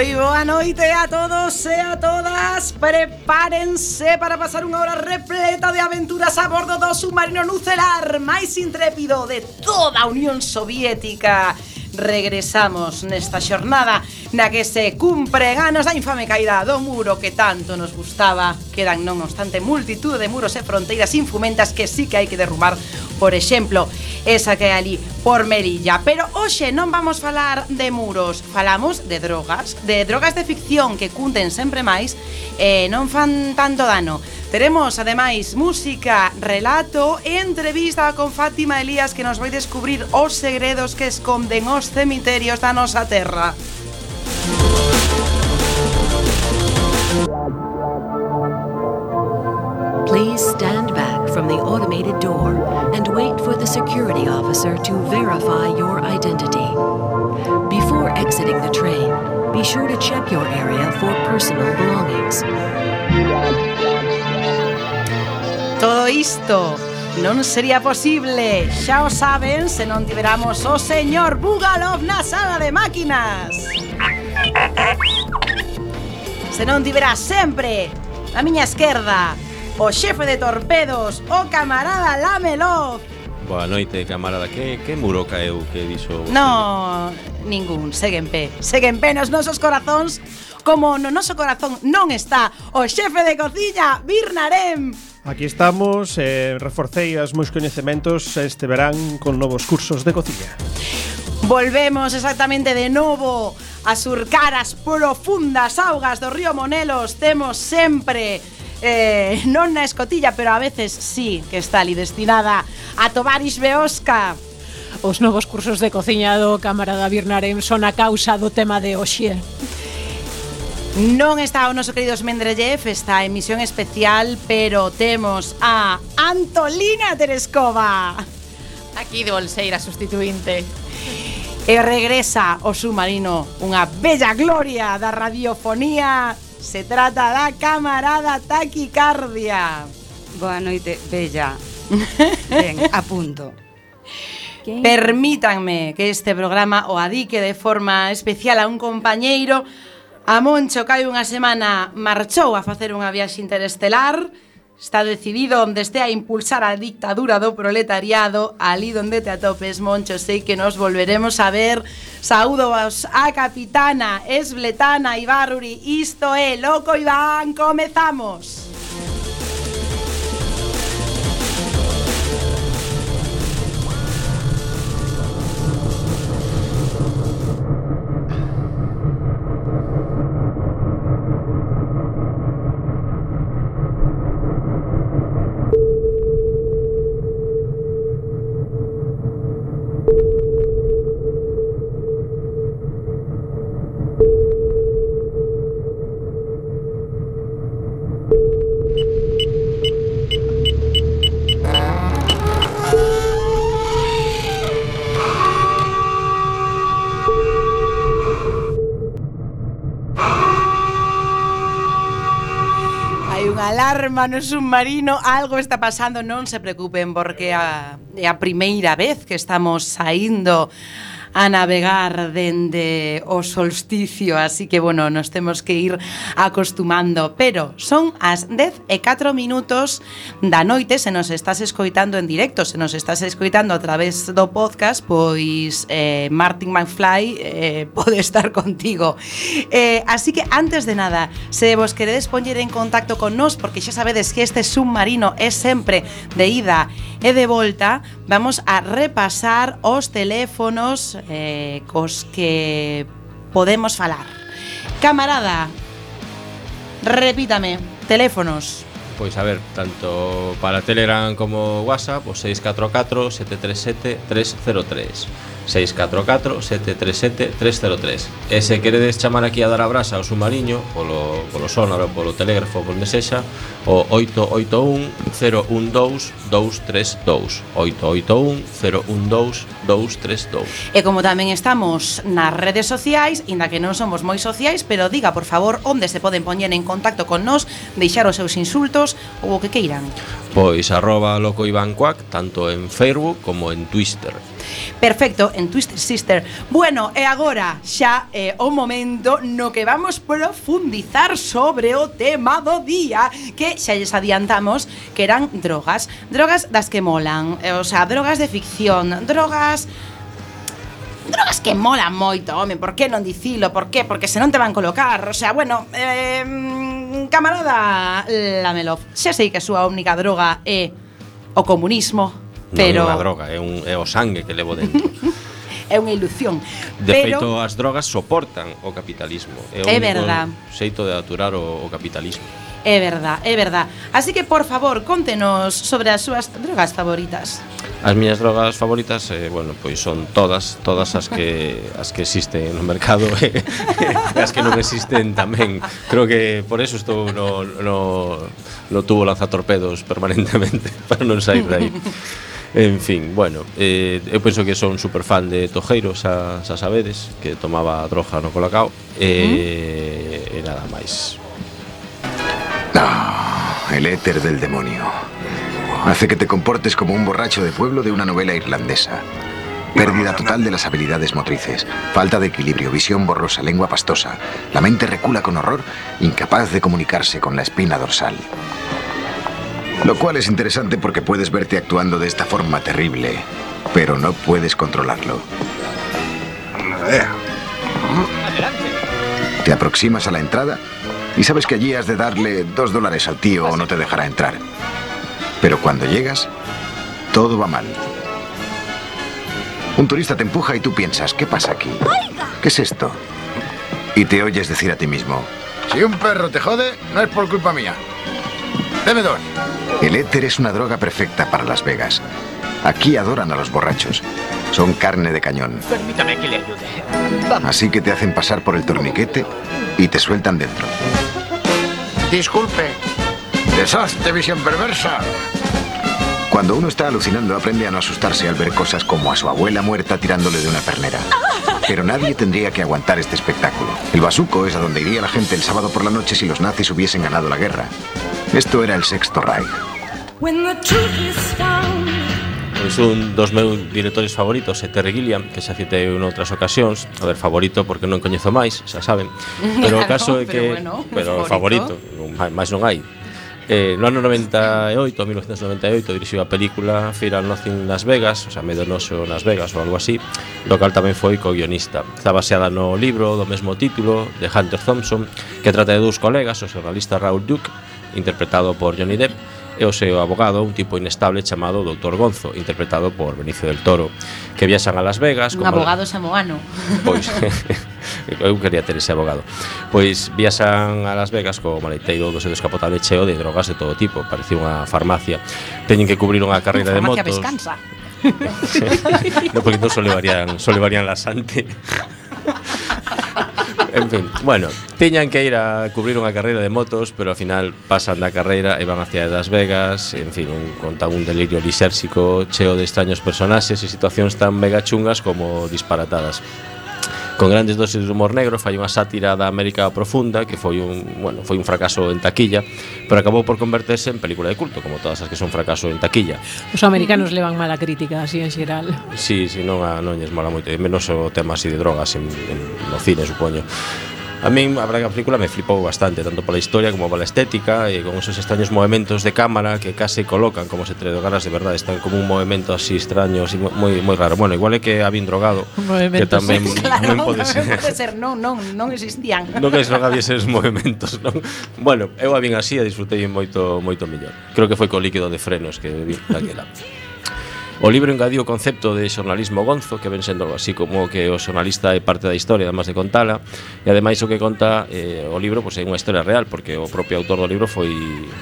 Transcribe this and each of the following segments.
Moi boa noite a todos e a todas. Prepárense para pasar unha hora repleta de aventuras a bordo do submarino nucelar máis intrépido de toda a Unión Soviética. Regresamos nesta xornada na que se cumpre ganos da infame caída do muro que tanto nos gustaba. Quedan, non obstante, multitud de muros e fronteiras infumentas que sí que hai que derrubar, por exemplo, esa que hai ali por Melilla. Pero hoxe non vamos falar de muros, falamos de drogas, de drogas de ficción que cunden sempre máis e non fan tanto dano. Teremos, ademais, música, relato e entrevista con Fátima Elías que nos vai descubrir os segredos que esconden os cemiterios da nosa terra. Please stand back from the automated door and wait for the security officer to verify your identity. Before exiting the train, be sure to check your area for personal belongings. Todo isto non sería posible, xa o saben, se non tiveramos o oh, señor Bugalov na sala de máquinas. Se non tiverá sempre na miña esquerda o xefe de torpedos, o camarada Lamelov. Boa noite, camarada. Que, que muro caeu que dixo? No, ningún. Segue en pé. Segue en pé nos nosos corazóns como no noso corazón non está o xefe de cociña, Birnarem. Aquí estamos, eh, reforcei os meus coñecementos este verán con novos cursos de cociña. Volvemos exactamente de novo a surcar as profundas augas do río Monelos temos sempre eh, non na escotilla, pero a veces sí que está ali destinada a Tovaris Beosca. Os novos cursos de cociña do camarada Birnarem son a causa do tema de hoxe. Non está o noso querido Mendrellev en misión especial, pero temos a Antolina Terescova. Aquí de bolseira sustituinte. E regresa o submarino Unha bella gloria da radiofonía. Se trata da camarada taquicardia. Boa noite, bella. Ben, a punto. Permítanme que este programa o adique de forma especial a un compañeiro. A Moncho que hai unha semana marchou a facer unha viaxe interestelar. Está decidido onde estea a impulsar a dictadura do proletariado, ali onde te atopes, Moncho, sei que nos volveremos a ver. Saúdo a Capitana, Esbletana, Ibarruri, isto é Loco Iván, comezamos! hermano submarino, algo está pasando, non se preocupen porque a, é a primeira vez que estamos saindo a navegar dende o solsticio, así que, bueno, nos temos que ir acostumando. Pero son as 10 e 4 minutos da noite, se nos estás escoitando en directo, se nos estás escoitando a través do podcast, pois eh, Martin McFly eh, pode estar contigo. Eh, así que, antes de nada, se vos queredes poñer en contacto con nós, porque xa sabedes que este submarino é sempre de ida e de volta, vamos a repasar os teléfonos eh, cos que podemos falar. Camarada, repítame, teléfonos. Pois a ver, tanto para Telegram como WhatsApp, o 644-737-303. 644-737-303 E se queredes chamar aquí a dar a brasa ao submarino polo, polo sonoro, polo telégrafo, por onde sexa O 881-012-232 881-012-232 E como tamén estamos nas redes sociais Inda que non somos moi sociais Pero diga, por favor, onde se poden poñer en contacto con nós Deixar os seus insultos ou o que queiran. Pois arroba loco Iván Cuac Tanto en Facebook como en Twitter. Perfecto, en Twisted Sister. Bueno, e agora xa é o momento no que vamos profundizar sobre o tema do día que xa lles adiantamos que eran drogas. Drogas das que molan, eh, o sea, drogas de ficción, drogas drogas que molan moito, home, por que non dicilo? Por que? Porque se non te van colocar, o sea, bueno, eh, camarada Lamelov, xa sei que a súa única droga é o comunismo, Pero... Non é unha droga, é, un, é o sangue que levo dentro. é unha ilusión. De pero... feito, as drogas soportan o capitalismo. É, é verdad. xeito de aturar o, o capitalismo. É verdad, é verdad. Así que, por favor, contenos sobre as súas drogas favoritas. As miñas drogas favoritas, eh, bueno, pois son todas, todas as que as que existen no mercado e eh, as que non existen tamén. Creo que por eso estou no, no, no tubo lanzatorpedos permanentemente, para non sair de aí. En fin, bueno, eh, eu penso que son super fan de Tojeiro, xa, xa sabedes, que tomaba droga no Colacao e, e nada máis. El éter del demonio. Hace que te comportes como un borracho de pueblo de una novela irlandesa. Pérdida total de las habilidades motrices, falta de equilibrio, visión borrosa, lengua pastosa. La mente recula con horror, incapaz de comunicarse con la espina dorsal. Lo cual es interesante porque puedes verte actuando de esta forma terrible, pero no puedes controlarlo. Te aproximas a la entrada y sabes que allí has de darle dos dólares al tío o no te dejará entrar. Pero cuando llegas, todo va mal. Un turista te empuja y tú piensas, ¿qué pasa aquí? ¿Qué es esto? Y te oyes decir a ti mismo, Si un perro te jode, no es por culpa mía. Deme dos. el éter es una droga perfecta para Las Vegas. Aquí adoran a los borrachos. Son carne de cañón. Permítame que le ayude. Así que te hacen pasar por el torniquete y te sueltan dentro. Disculpe. Desastre, visión perversa. Cuando uno está alucinando aprende a no asustarse al ver cosas como a su abuela muerta tirándole de una pernera. Pero nadie tendría que aguantar este espectáculo. El basuco es a donde iría la gente el sábado por la noche si los nazis hubiesen ganado la guerra. Esto era el Sexto Reich. Pois un dos meus directores favoritos é Terry Gilliam, que xa citei en outras ocasións. A ver, favorito porque non coñezo máis, xa saben. Pero o caso é pero que bueno, pero favorito. favorito, máis non hai. Eh, no ano 98, 1998, dirixiu a película Fear and Nothing Las Vegas, o sea, Medo Noxo Las Vegas ou algo así, do cal tamén foi co-guionista. Está baseada no libro do mesmo título de Hunter Thompson, que trata de dous colegas, o xornalista Raul Duke, interpretado por Johnny Depp, e o seu abogado, un tipo inestable chamado Dr. Gonzo, interpretado por Benicio del Toro, que viaxan a Las Vegas... Un como abogado samoano. Pois, eu quería ter ese abogado. Pois viaxan a Las Vegas co maleteiro do seu descapotable cheo de drogas de todo tipo, parecía unha farmacia. Teñen que cubrir unha carreira de motos... descansa. no, porque non só levarían, só levarían la sante. En fin, bueno, tiñan que ir a cubrir unha carreira de motos, pero ao final pasan da carreira e van hacia Las Vegas, en fin, un, conta un delirio lisérxico cheo de extraños personaxes e situacións tan mega chungas como disparatadas con grandes doses de humor negro, fai unha sátira da América profunda que foi un, bueno, foi un fracaso en taquilla, pero acabou por converterse en película de culto, como todas as que son fracaso en taquilla. Os americanos levan mala crítica así en xeral. Sí, si sí, non a non lles mola moito, menos o tema así de drogas en, en no cine, supoño. A min a verdade a película me flipou bastante, tanto pola historia como pola estética e con esos extraños movimentos de cámara que case colocan como se te dogaras de verdade, están como un movimento así extraño, así moi moi raro. Bueno, igual é que habín drogado, que tamén sí, claro, tamén pode ser. Pode ser, non, non, non existían. Non que non había esos movimentos, non. Bueno, eu a vin así e disfrutei moito moito mellor. Creo que foi co líquido de frenos que vi daquela. O libro engadiu o concepto de xornalismo gonzo, que ven sendo así como que o xornalista é parte da historia, además de contala, e ademais o que conta eh, o libro pois, pues, é unha historia real, porque o propio autor do libro foi,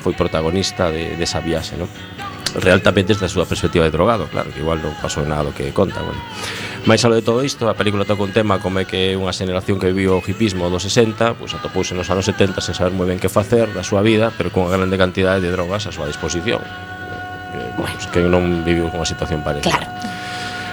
foi protagonista de, de esa viaxe, non? real tamén desde a súa perspectiva de drogado, claro, que igual non pasou nada do que conta, bueno. Mais alo de todo isto, a película toca un tema como é que unha xeneración que viviu o hipismo dos 60, pois atopouse nos anos 70 sen saber moi ben que facer da súa vida, pero con unha grande cantidade de drogas á súa disposición que, bueno. pues, que non viviu unha situación parecida. Claro.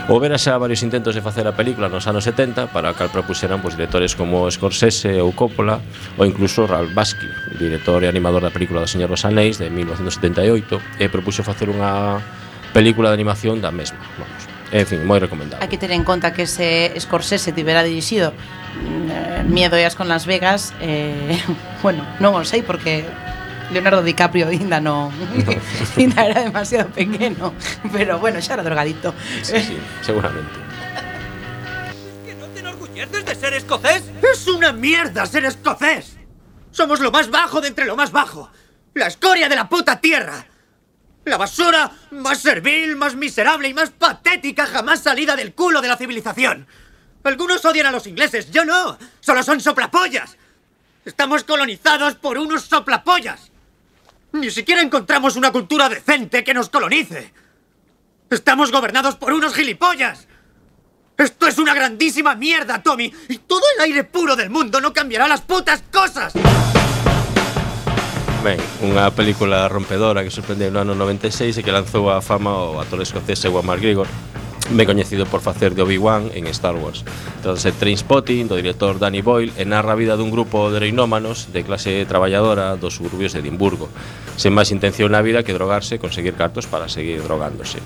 Houbera xa varios intentos de facer a película nos anos 70 para a cal propuseran pois, directores como Scorsese ou Coppola ou incluso Ralph Basky, director e animador da película do Señor dos Anéis de 1978 e propuxo facer unha película de animación da mesma. Vamos, en fin, moi recomendable. Hai que ter en conta que se Scorsese tivera dirixido mm, eh, Miedo e as con Las Vegas, eh, bueno, non o sei porque Leonardo DiCaprio ainda non Ainda era demasiado pequeno Pero bueno, xa era drogadito Sí, sí, seguramente. ¿Enorgulleces de ser escocés? ¡Es una mierda ser escocés! Somos lo más bajo de entre lo más bajo. La escoria de la puta tierra. La basura más servil, más miserable y más patética jamás salida del culo de la civilización. Algunos odian a los ingleses, yo no. Solo son soplapollas. Estamos colonizados por unos soplapollas. Ni siquiera encontramos una cultura decente que nos colonice. Estamos gobernados por unos gilipollas. Esto es una grandísima mierda, Tommy. Y todo el aire puro del mundo no cambiará las putas cosas. Ben, unha película rompedora que sorprendeu no ano 96 e que lanzou a fama o actor escocés Ewan McGregor ben coñecido por facer de Obi-Wan en Star Wars. Trátase Trainspotting, do director Danny Boyle, e narra a vida dun grupo de reinómanos de clase traballadora dos suburbios de Edimburgo, sen máis intención na vida que drogarse e conseguir cartos para seguir drogándose.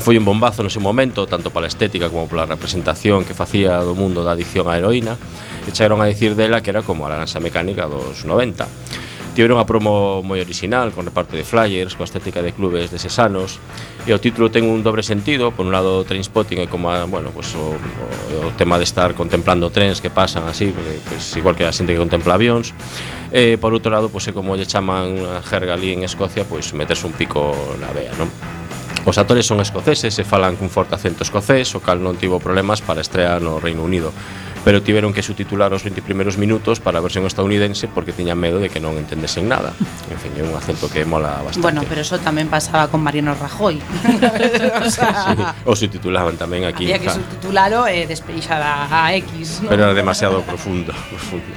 Foi un bombazo no seu momento, tanto pola estética como pola representación que facía do mundo da adicción á heroína, e chegaron a dicir dela que era como a lanza mecánica dos 90 tiveron a promo moi original Con reparto de flyers, coa estética de clubes de sesanos E o título ten un dobre sentido Por un lado Trainspotting é como, a, bueno, pues, o, o, o tema de estar contemplando trens que pasan así pues, Igual que a xente que contempla avións. E por outro lado, pues, é como lle chaman a jerga ali en Escocia Pois pues, meterse un pico na vea, non? Os actores son escoceses e falan cun forte acento escocés O cal non tivo problemas para estrear no Reino Unido pero tiveron que subtitular os 20 primeiros minutos para a versión estadounidense porque tiñan medo de que non entendesen nada. En fin, é un acento que mola bastante. Bueno, pero eso tamén pasaba con Mariano Rajoy. o, sea, sí, o subtitulaban tamén aquí. Había que subtitulalo e eh, despeixada a X. ¿no? Pero era demasiado profundo. profundo.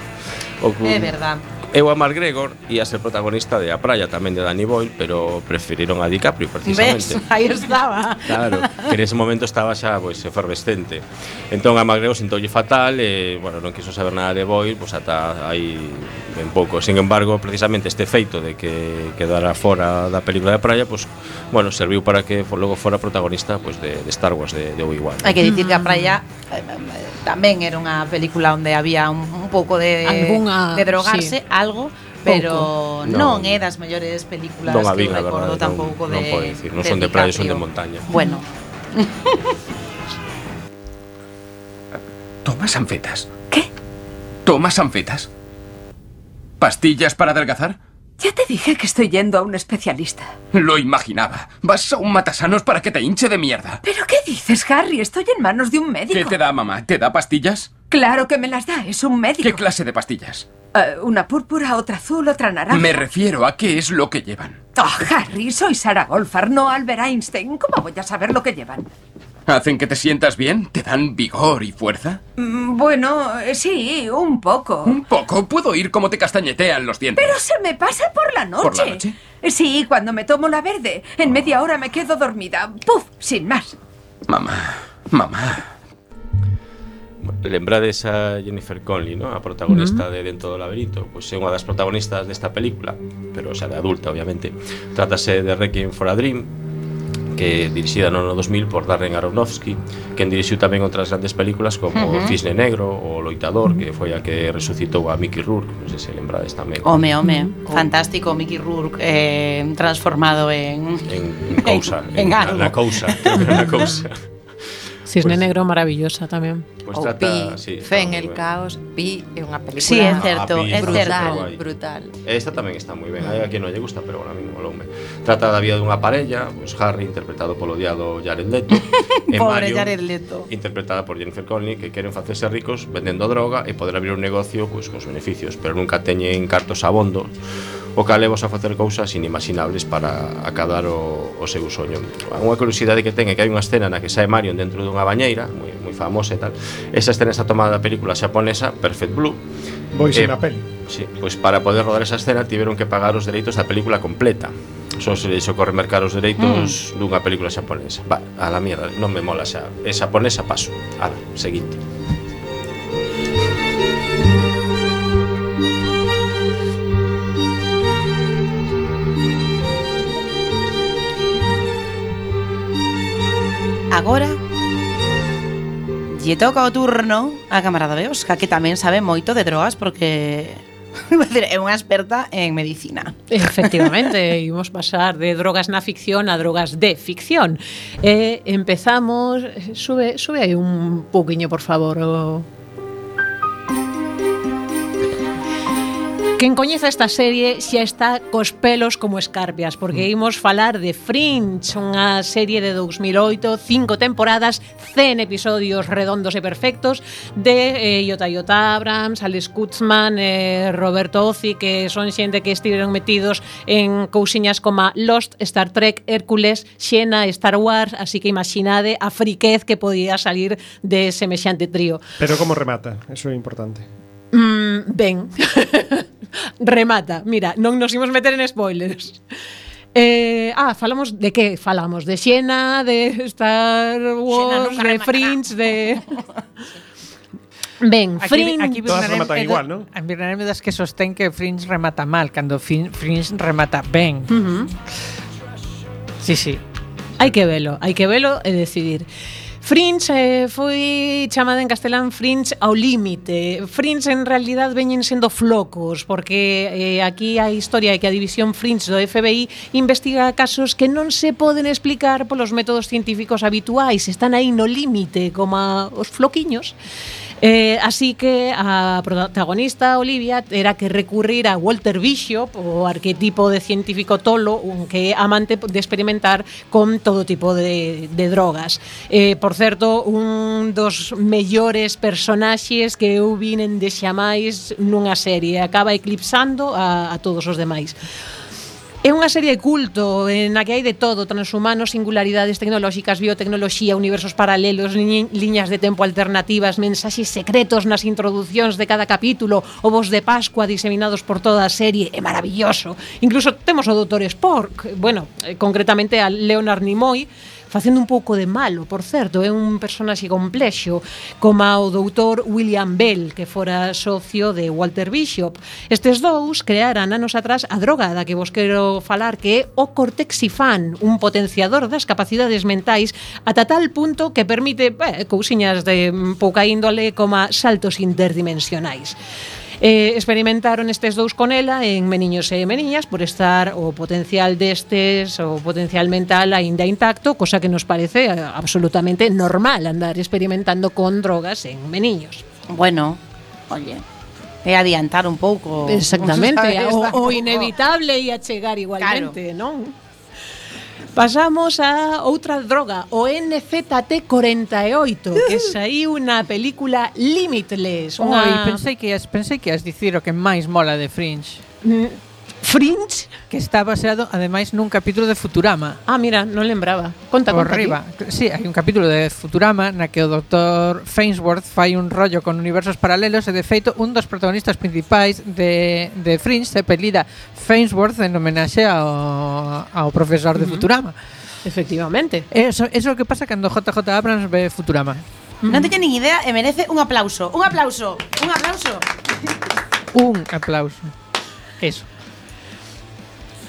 O, é verdad. Eu a Mar Gregor ia ser protagonista de A Praia tamén de Danny Boyle, pero preferiron a DiCaprio precisamente. Ves, aí estaba. Claro, que nese momento estaba xa pois efervescente. Entón a Mar Gregor sentoulle fatal e, bueno, non quiso saber nada de Boyle, pois ata aí ben pouco. Sin embargo, precisamente este feito de que quedara fora da película de Praia, pois bueno, serviu para que logo fora protagonista pois de, de Star Wars de, de Obi-Wan. Hai que dicir que a Praia eh, eh tamén era unha película onde había un, un pouco de Alguna, de drogarse sí. a algo, pero non Non. é das mellores películas Non a que recordo verdade, non, tampouco non de podo dicir, non son de praia, son de montaña. Bueno, ¿Tomas anfetas? ¿Qué? ¿Tomas anfetas? ¿Pastillas para adelgazar? Ya te dije que estoy yendo a un especialista. Lo imaginaba. Vas a un matasanos para que te hinche de mierda. ¿Pero qué dices, Harry? Estoy en manos de un médico. ¿Qué te da, mamá? ¿Te da pastillas? Claro que me las da, es un médico. ¿Qué clase de pastillas? Eh, una púrpura, otra azul, otra naranja. Me refiero a qué es lo que llevan. Oh, Harry, soy Sarah Golfar, no Albert Einstein. ¿Cómo voy a saber lo que llevan? ¿Hacen que te sientas bien? ¿Te dan vigor y fuerza? Mm, Bueno, eh, sí, un poco. Un poco. Puedo oír cómo te castañetean los dientes. Pero se me pasa por la noche. ¿Por la noche? Sí, cuando me tomo la verde. En media hora me quedo dormida. ¡Puf! Sin más. Mamá, mamá. Lembrades a Jennifer Connelly, ¿no? A protagonista de Dentro do labirinto Pois é unha das protagonistas desta película Pero xa de adulta, obviamente Trátase de Requiem for a Dream que dirixida no ano 2000 por Darren Aronofsky, quen dirixiu tamén outras grandes películas como uh -huh. Cisne Negro ou Loitador, que foi a que resucitou a Mickey Rourke, non sei se lembrades tamén. Home, home, fantástico Mickey Rourke eh, transformado en en, en cousa, en, en, en, en, cousa, creo que era na cousa. Cisne pues, Negro maravillosa tamén. Pues o trata, Pi, sí, Fen el caos, Pi é unha película. Sí, é certo, é brutal, brutal. Esta tamén está moi ben. Hai a quien non lle gusta, pero bueno, a mí moloume. Trata da vida dunha parella, pues Harry interpretado polo odiado Jared Leto, e Pobre Mario, Jared Leto. interpretada por Jennifer Connelly, que queren facerse ricos vendendo droga e poder abrir un negocio pues, cos beneficios, pero nunca teñen cartos abondo o que levos a facer cousas inimaginables para acadar o, o seu soño. Unha curiosidade que ten é que hai unha escena na que sae Marion dentro dunha bañeira, moi, moi famosa e tal. Esa escena está tomada da película xaponesa Perfect Blue. Pois eh, na peli. Sí, pois para poder rodar esa escena tiveron que pagar os dereitos da película completa só se deixou correr mercar os dereitos mm. dunha película xaponesa. Va, a la mierda, non me mola xa. É xaponesa, paso. Ala, seguinte. Agora lle toca o turno a camarada Beosca, que tamén sabe moito de drogas porque é unha experta en medicina. Efectivamente, imos pasar de drogas na ficción a drogas de ficción. E eh, empezamos, sube, sube aí un pouquiño, por favor, o Quen coñeza esta serie xa está cos pelos como escarpias, porque mm. imos falar de Fringe, unha serie de 2008, cinco temporadas, 100 episodios redondos e perfectos, de eh, Iota Iota Abrams, Alex Kutzman, eh, Roberto Ozzi, que son xente que estiveron metidos en cousiñas como Lost, Star Trek, Hércules, Xena, Star Wars, así que imaginade a friquez que podía salir de semexante trío. Pero como remata, eso é importante. Mm, ben. Remata. Mira, non nos imos meter en spoilers. Eh, ah, falamos de que? Falamos de Xena, de Star Wars, Xena de Fringe, de... Ben, aquí, Fringe... Aquí Todas rematan igual, non? A Birnarem das que sostén que Fringe remata mal, cando Fringe remata ben. Uh -huh. Sí, sí. Hai que velo, hai que velo e decidir. Fringe eh, foi chamada en castelán Fringe ao límite. Fringe en realidad veñen sendo flocos, porque eh, aquí a historia é que a división Fringe do FBI investiga casos que non se poden explicar polos métodos científicos habituais, están aí no límite, como os floquiños. Eh, así que a protagonista Olivia era que recurrir a Walter Bishop, o arquetipo de científico tolo, un que é amante de experimentar con todo tipo de, de drogas. Eh, por certo, un dos mellores personaxes que eu vinen de xamais nunha serie. Acaba eclipsando a, a todos os demais. É unha serie de culto a que hai de todo, transhumanos, singularidades tecnolóxicas, biotecnoloxía, universos paralelos, liñas de tempo alternativas, mensaxes secretos nas introducións de cada capítulo, ovos de Pascua diseminados por toda a serie, é maravilloso. Incluso temos o Doutor Spork, bueno, eh, concretamente a Leonard Nimoy, facendo un pouco de malo, por certo, é un personaxe complexo, como o doutor William Bell, que fora socio de Walter Bishop. Estes dous crearan anos atrás a droga da que vos quero falar, que é o cortexifan, un potenciador das capacidades mentais ata tal punto que permite eh, cousiñas de pouca índole como saltos interdimensionais. Eh, experimentaron estes dous con ela en meniños e meniñas por estar o potencial destes, o potencial mental aínda intacto, cosa que nos parece eh, absolutamente normal andar experimentando con drogas en meniños. Bueno, oye, é adiantar un pouco. Exactamente, o, o inevitable e a chegar igualmente, claro. non? Pasamos a outra droga, o NZT48, que saiu na película Limitless. Unha... Oi, pensei que, ias, pensei que as dicir o que máis mola de Fringe. Mm. Fringe, que está baseado ademais nun capítulo de Futurama. Ah, mira, non lembraba. Conta, Por conta. riba. Sí, hai un capítulo de Futurama na que o Dr. Fainsworth fai un rollo con universos paralelos e de feito un dos protagonistas principais de, de Fringe se apelida Fainsworth en homenaxe ao, ao profesor de uh -huh. Futurama. Efectivamente. Eso, eso é o que pasa cando JJ Abrams ve Futurama. Uh -huh. Non teño nin idea e merece un aplauso. Un aplauso. Un aplauso. Un aplauso. Eso.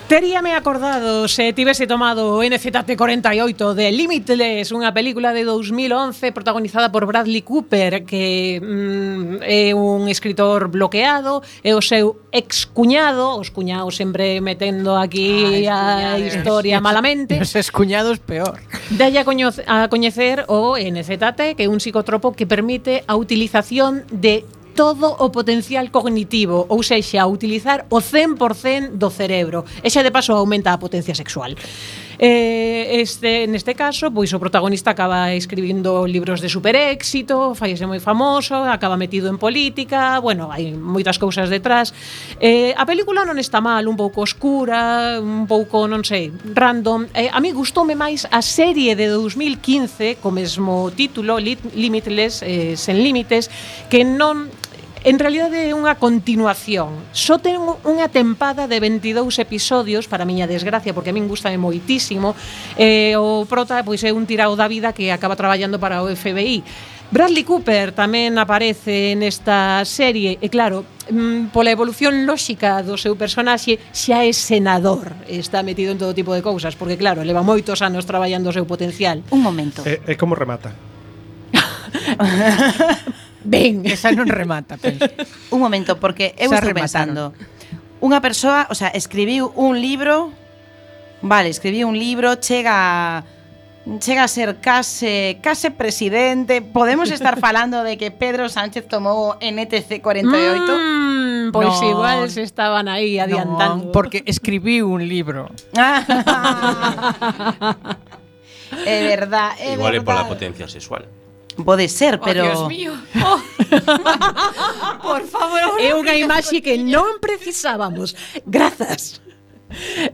Teríame acordado se tivese tomado o NZT48 de Limitless, unha película de 2011 protagonizada por Bradley Cooper, que mm, é un escritor bloqueado, é o seu excuñado, os cuñados sempre metendo aquí ah, a historia malamente. Os excuñados peor. Dalle a, coñecer o NZT, que é un psicotropo que permite a utilización de todo o potencial cognitivo, ou sexa, utilizar o 100% do cerebro. E xa de paso aumenta a potencia sexual. Eh, este, neste caso, pois o protagonista acaba escribindo libros de superéxito, faise moi famoso, acaba metido en política, bueno, hai moitas cousas detrás. Eh, a película non está mal, un pouco oscura, un pouco, non sei, random. Eh, a mí gustoume máis a serie de 2015, co mesmo título, Limitless, eh, sen límites, que non En realidade é unha continuación. Só ten unha tempada de 22 episodios, para miña desgracia, porque a min gustame moitísimo. Eh, o prota pois é un tirao da vida que acaba traballando para o FBI. Bradley Cooper tamén aparece nesta serie e claro, mm, pola evolución lóxica do seu personaxe xa é senador, está metido en todo tipo de cousas, porque claro, leva moitos anos traballando o seu potencial. Un momento. É, é como remata. Ben, esa non remata, penso. Un momento, porque eu Xa estou pensando. Unha persoa, o sea, escribiu un libro, vale, escribiu un libro, chega a- chega a ser case case presidente. Podemos estar falando de que Pedro Sánchez tomou NTC 48? Mm, pois No. igual se estaban aí adiantando. Porque escribiu un libro. é verdad, é Igual é pola verdad. potencia sexual. Pode ser, oh, pero... Oh, Dios mío. Oh. Por favor. É unha imaxe que non precisábamos. Grazas.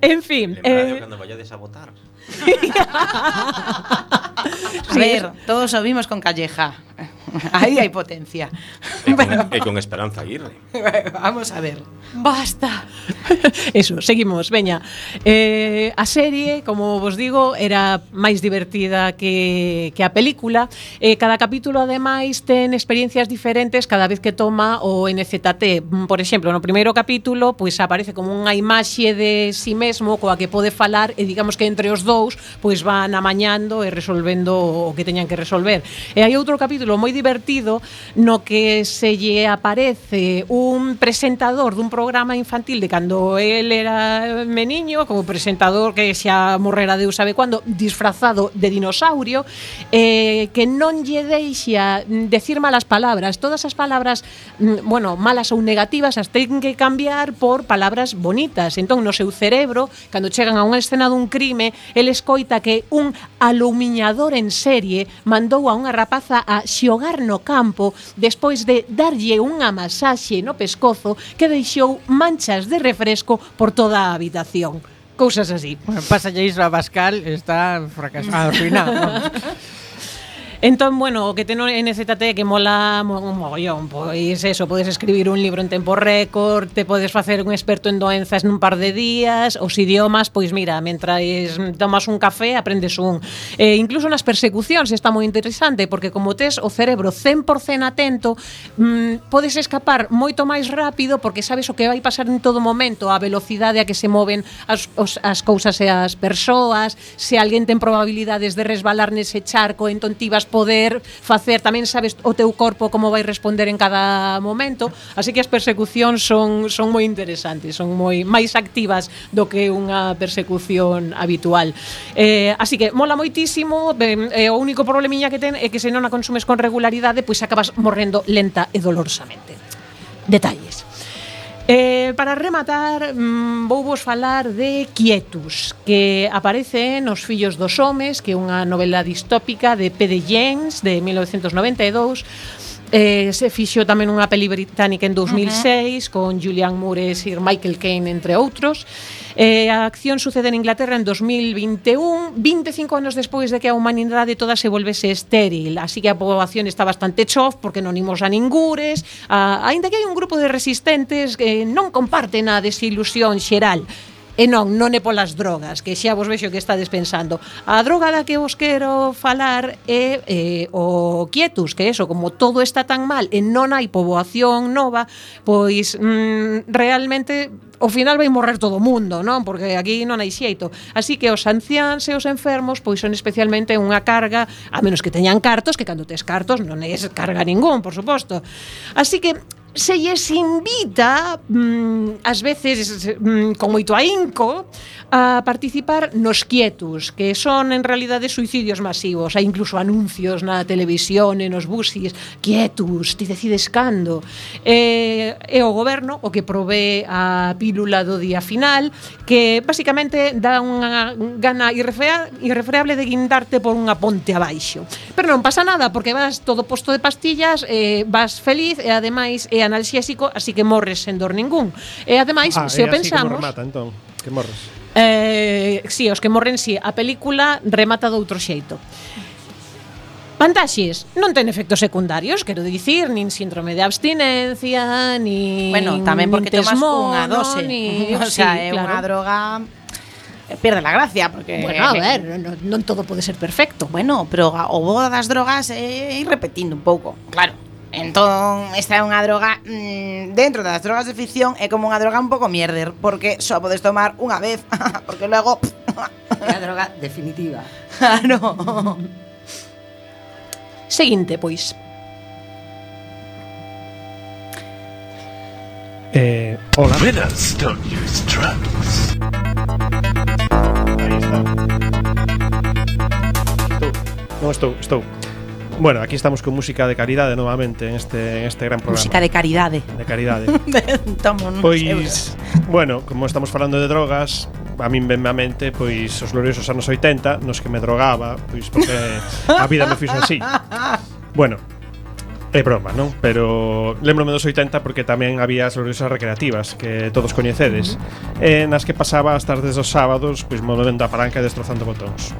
En fin, Lembrade eh cando vayades a votar. a ver, todos o vimos con Calleja. Aí hai potencia. E con, e con Esperanza Aguirre. Vamos a ver. Basta. Eso, seguimos, veña. Eh, a serie, como vos digo, era máis divertida que, que a película. Eh, cada capítulo, ademais, ten experiencias diferentes cada vez que toma o NZT. Mm, por exemplo, no primeiro capítulo, pois pues, aparece como unha imaxe de si sí mesmo coa que pode falar e digamos que entre os dous pois pues, van amañando e resolvendo o que teñan que resolver. E hai outro capítulo moi divertido no que se lle aparece un presentador dun programa infantil de cando él era meniño, como presentador que xa morrera Deus sabe cando, disfrazado de dinosaurio, eh, que non lle deixa decir malas palabras. Todas as palabras, mm, bueno, malas ou negativas, as ten que cambiar por palabras bonitas. Entón, no seu cerebro, cando chegan a unha escena dun crime, el escoita que un alumiñador en serie mandou a unha rapaza a xogar no campo despois de darlle unha masaxe no pescozo que deixou manchas de refresco por toda a habitación. Cousas así. Bueno, pasa iso a Pascal, está fracasado. Arruinado. Ah, final. Entón, bueno, o que ten NZT que mola un mogollón, pois eso, podes escribir un libro en tempo récord, te podes facer un experto en doenzas nun par de días, os idiomas, pois mira, mentrais tomas un café, aprendes un. E incluso nas persecucións está moi interesante, porque como tes o cerebro 100% atento, mmm, podes escapar moito máis rápido porque sabes o que vai pasar en todo momento, a velocidade a que se moven as, os, as cousas e as persoas, se alguén ten probabilidades de resbalar nese charco, entón ti vas poder facer, tamén sabes o teu corpo como vai responder en cada momento, así que as persecucións son son moi interesantes, son moi máis activas do que unha persecución habitual. Eh, así que mola moitísimo, ben, eh, o único problemiña que ten é que se non a consumes con regularidade, pois acabas morrendo lenta e dolorosamente. Detalles. Eh, para rematar, mm, vou vos falar de Quietus, que aparece nos Fillos dos Homes, que é unha novela distópica de P. de Jens, de 1992, Eh, se fixo tamén unha peli británica en 2006 uh -huh. con Julian Moore e Sir Michael Caine entre outros. Eh, a acción sucede en Inglaterra en 2021, 25 anos despois de que a humanidade toda se volvese estéril, así que a poboación está bastante chof porque non imos a ningures, a, aínda que hai un grupo de resistentes que non comparten a desilusión xeral E non, non é polas drogas, que xa vos vexo que estades pensando. A droga da que vos quero falar é eh, o quietus, que eso, como todo está tan mal e non hai poboación nova, pois mm, realmente ao final vai morrer todo o mundo, non? Porque aquí non hai xeito. Así que os anciáns e os enfermos pois son especialmente unha carga, a menos que teñan cartos, que cando tes cartos non é carga ningún, por suposto. Así que se lles invita mm, ás veces mm, con moito ahínco a participar nos quietus que son en realidade suicidios masivos, hai incluso anuncios na televisión e nos busis quietus, ti decides cando. E, e o goberno o que provee a pílula do día final, que basicamente dá unha gana irrefreable de guindarte por unha ponte abaixo. Pero non pasa nada, porque vas todo posto de pastillas, e vas feliz e ademais é analxésico, así que morres sen dor ningún. E ademais, ah, se o pensamos... remata, entón, que morres. Eh, si, sí, os que morren si, sí. a película remata de outro xeito. Vantaxes, non ten efectos secundarios, quero dicir, nin síndrome de abstinencia, nin Bueno, tamén porque tomas unha dose, ni, o sea, sí, é claro. unha droga eh, perde la gracia porque Bueno, a ver, non, non todo pode ser perfecto. Bueno, pero o bo das drogas é eh, ir repetindo un pouco, claro. Entón, esta é unha droga mmm, Dentro das drogas de ficción É como unha droga un pouco mierder Porque só podes tomar unha vez Porque logo É a droga definitiva Claro ah, Seguinte, pois Eh, hola. Winners don't use drugs. Non estou, estou. Bueno, aquí estamos con música de caridade novamente en este, en este gran programa. Música de caridade. De caridade. Toma pois, bueno, como estamos falando de drogas, a min venme a mente pois os gloriosos anos 80, nos que me drogaba, pois porque a vida me fixo así. Bueno, É broma, non? Pero lembrome dos 80 porque tamén había as gloriosas recreativas que todos coñecedes, uh -huh. eh, nas que pasaba as tardes dos sábados pois movendo a palanca e destrozando botóns.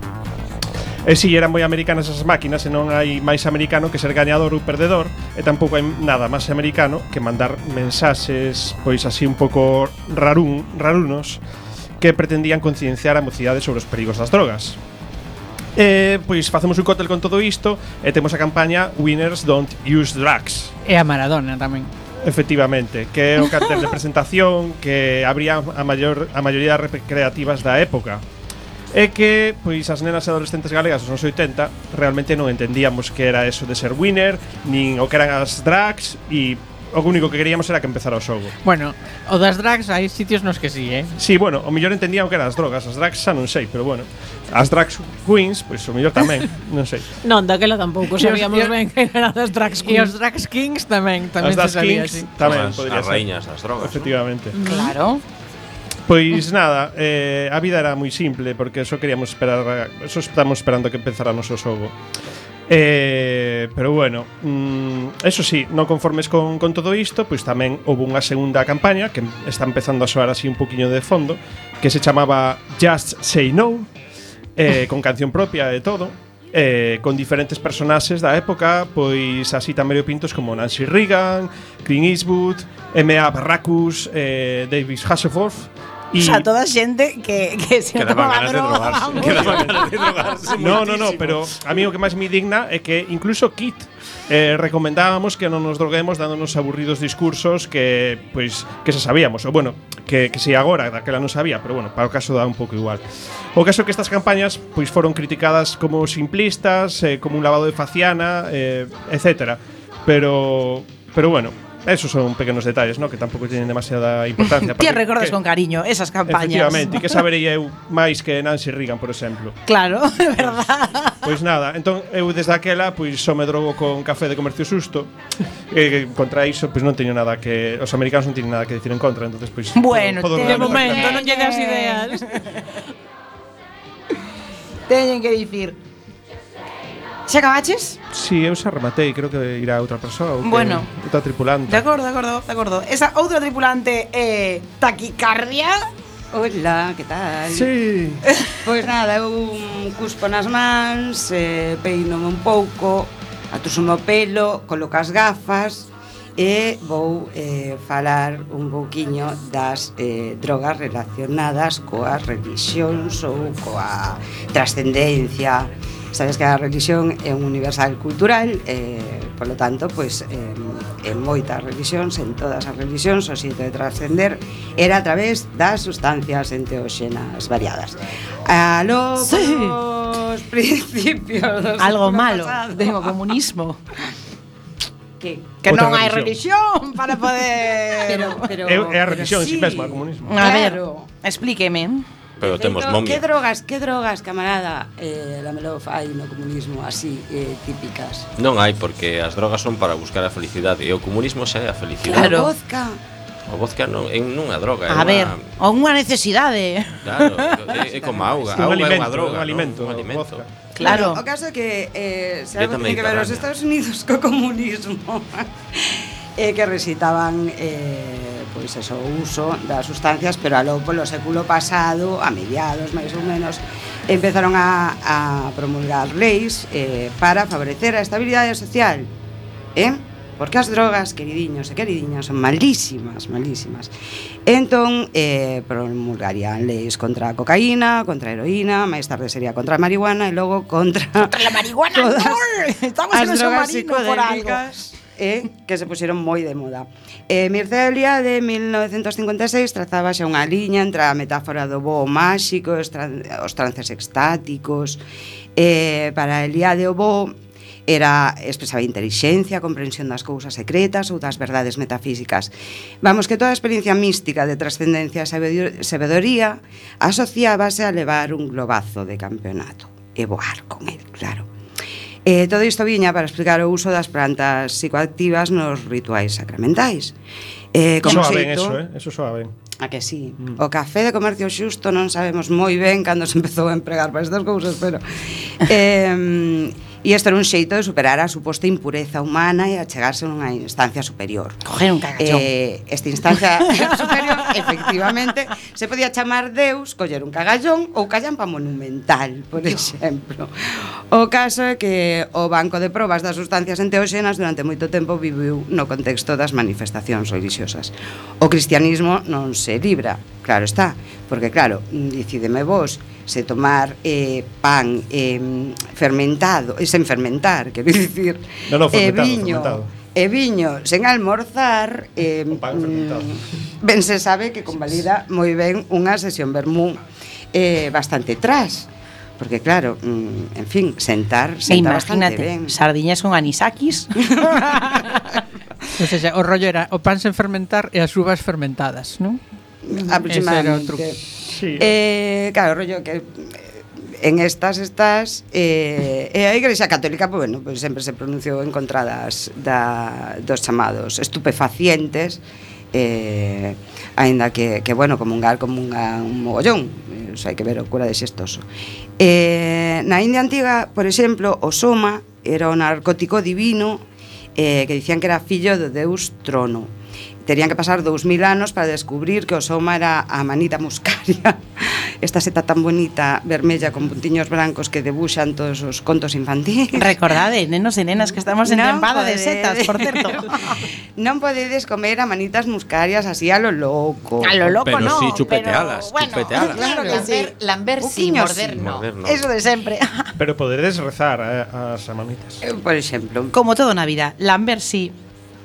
Eh, e si, eran moi americanas as máquinas e non hai máis americano que ser gañador ou perdedor e tampouco hai nada máis americano que mandar mensaxes pois así un pouco rarún, rarunos que pretendían concienciar a mocidade sobre os perigos das drogas. E, pois facemos un cóctel con todo isto e temos a campaña Winners Don't Use Drugs. E a Maradona tamén. Efectivamente, que é o cartel de presentación que abría a maior a maioría das recreativas da época é que pois as nenas e adolescentes galegas dos anos 80 realmente non entendíamos que era eso de ser winner, nin o que eran as drags e o único que queríamos era que empezara o xogo. Bueno, o das drags hai sitios nos que sí, eh? Sí, bueno, o mellor entendían o que eran as drogas, as drags xa non sei, pero bueno. As drags queens, pois o mellor tamén, non sei. non, daquela tampouco sabíamos os, ben que eran as drags queens. E os drags kings tamén, tamén as se sabía, kings, sí. Tamén, as, as reiñas das drogas. Efectivamente. ¿no? Claro. Pois nada, eh, a vida era moi simple porque só queríamos esperar, só estamos esperando que empezáramos o xogo. Eh, pero bueno, mm, eso sí, non conformes con, con todo isto, pois tamén houve unha segunda campaña que está empezando a soar así un poquinho de fondo, que se chamaba Just Say No, eh, con canción propia e todo, eh, con diferentes personaxes da época, pois así tan medio pintos como Nancy Reagan, Clint Eastwood, M.A. Barracus, eh, Davis Hasselhoff, O sea, toda xente que, que se Que tomaba ganas de droga. drogarse. vamos. Que ganas de drogarse No, no, no, pero a mí o que máis me digna é que incluso Kit eh, recomendábamos que non nos droguemos dándonos aburridos discursos que pois que se sabíamos, ou bueno, que, que si agora daquela non sabía, pero bueno, para o caso dá un pouco igual. O caso que estas campañas pois foron criticadas como simplistas, eh, como un lavado de faciana, eh, etcétera. Pero pero bueno, Esos son pequenos detalles, ¿no? Que tampouco teñen demasiada importancia. Ti recordas que, con cariño esas campañas. Efectivamente, que saberei eu máis que Nancy Reagan, por exemplo. Claro, é verdad. Pois, nada, entón eu desde aquela pois só me drogo con café de comercio susto. E eh, contra iso pois non teño nada que os americanos non teñen nada que dicir en contra, entonces pois Bueno, podo, podo de momento non lle das ideas. teñen que dicir Xa acabaches? Si, sí, eu xa rematei, creo que irá outra persoa ou Bueno. Que, outra tripulante. De acordo, de acordo, de acordo. Esa outra tripulante é eh, taquicardia. Hola, que tal? Sí. Pois nada, eu cuspo nas mans, eh, Peino un pouco, atusumo o pelo, coloco as gafas, e vou eh, falar un pouquiño das eh, drogas relacionadas coas religións ou coa trascendencia Sabes que a religión é un universal cultural, eh, polo tanto, pois, eh, en moitas religións, en todas as religións, o xeito de trascender era a través das sustancias enteóxenas variadas. Aló, sí. os principios dos Algo malo, pasado. do comunismo. que, que non hai religión para poder... pero, pero, é, é a religión pero, sí. si mesma, o comunismo. A ver, claro. explíqueme. Pero temos momia. Que drogas, que drogas, camarada, eh, Lamelov, hai no comunismo así eh, típicas? Non hai, porque as drogas son para buscar a felicidade e o comunismo xa é a felicidade. Claro. O vodka. O vodka non é unha droga, é A ver, unha... unha necesidade. Claro, é, é como a auga, sí, auga é unha droga, un alimento, ¿no? un alimento. Claro. O caso é que eh, se algo tiene que ver os Estados Unidos co comunismo, é eh, que recitaban eh, pois eso, o uso das sustancias, pero aló polo século pasado, a mediados máis ou menos, empezaron a, a promulgar leis eh, para favorecer a estabilidade social. Eh? Porque as drogas, queridiños e queridiñas, son malísimas, malísimas. Entón, eh, promulgarían leis contra a cocaína, contra a heroína, máis tarde sería contra a marihuana e logo contra... Contra a marihuana, todas no! Estamos as en drogas psicodélicas eh, que se pusieron moi de moda. E Mircelia de 1956 trazaba xa unha liña entre a metáfora do voo máxico, os, tran os trances extáticos. E para Eliade o voo era expresaba intelixencia, comprensión das cousas secretas ou das verdades metafísicas. Vamos que toda a experiencia mística de trascendencia e sabedoría asociábase a levar un globazo de campeonato e voar con el, claro. E todo isto viña para explicar o uso das plantas psicoactivas nos rituais sacramentais. Eh, como soa ben eso, eh? Eso soa ben. A que sí. Mm. O café de comercio xusto non sabemos moi ben cando se empezou a empregar para estas cousas, pero... eh, E isto era un xeito de superar a suposta impureza humana e achegarse a unha instancia superior. Coger un cagallón. Eh, esta instancia superior, efectivamente, se podía chamar Deus, coller un cagallón ou callampa monumental, por exemplo. O caso é que o Banco de Probas das Sustancias Enteóxenas durante moito tempo viviu no contexto das manifestacións religiosas. O cristianismo non se libra, claro está, porque claro, decideme vos se tomar eh, pan eh, fermentado, eh, sen fermentar, quero dicir, no, no, eh, viño, fermentado. e viño sen almorzar, eh, pan mm, fermentado. ben se sabe que convalida moi ben unha sesión vermú eh, bastante tras porque claro, mm, en fin, sentar, sentar e bastante ben. Sardiñas con anisakis. o sea, o rollo era o pan sen fermentar e as uvas fermentadas, non? aproximadamente. Ese era Sí. Eh, claro, rollo que eh, en estas estás eh, e a Igrexa Católica pues, bueno, pues, sempre se pronunciou en contra das, da, dos chamados estupefacientes eh, aínda que, que bueno, comungar como unha, un mogollón eh, os hai que ver o cura de xestoso eh, na India Antiga, por exemplo o soma era o narcótico divino eh, que dicían que era fillo do deus trono terían que pasar 2000 anos para descubrir que o soma era a manita muscaria esta seta tan bonita, vermella con puntiños brancos que debuxan todos os contos infantiles Recordade, nenos e nenas que estamos en Non tempada de setas, por certo. non podedes comer a manitas muscarias así a lo loco A lo loco Pero no, sí, chupetealas, pero, bueno, chupetealas. Claro que sí. Lamber sí, Poquiño morder sí. no. Morder, no. Eso de sempre. Pero podedes rezar eh, as amanitas. Eh, por exemplo Como todo na vida, lamber sí.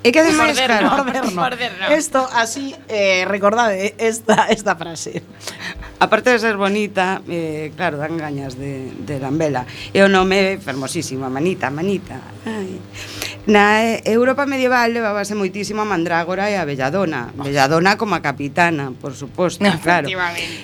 E que máis claro. Morderno. Morderno. Esto, así, eh, recordade eh, esta, esta frase. Aparte de ser bonita, eh, claro, dan gañas de, de lambela. E o nome é fermosísimo, Manita, Manita. Ai. Na Europa medieval levábase moitísimo a Mandrágora e a Belladona. Oh. Belladona como a capitana, por suposto, no, claro.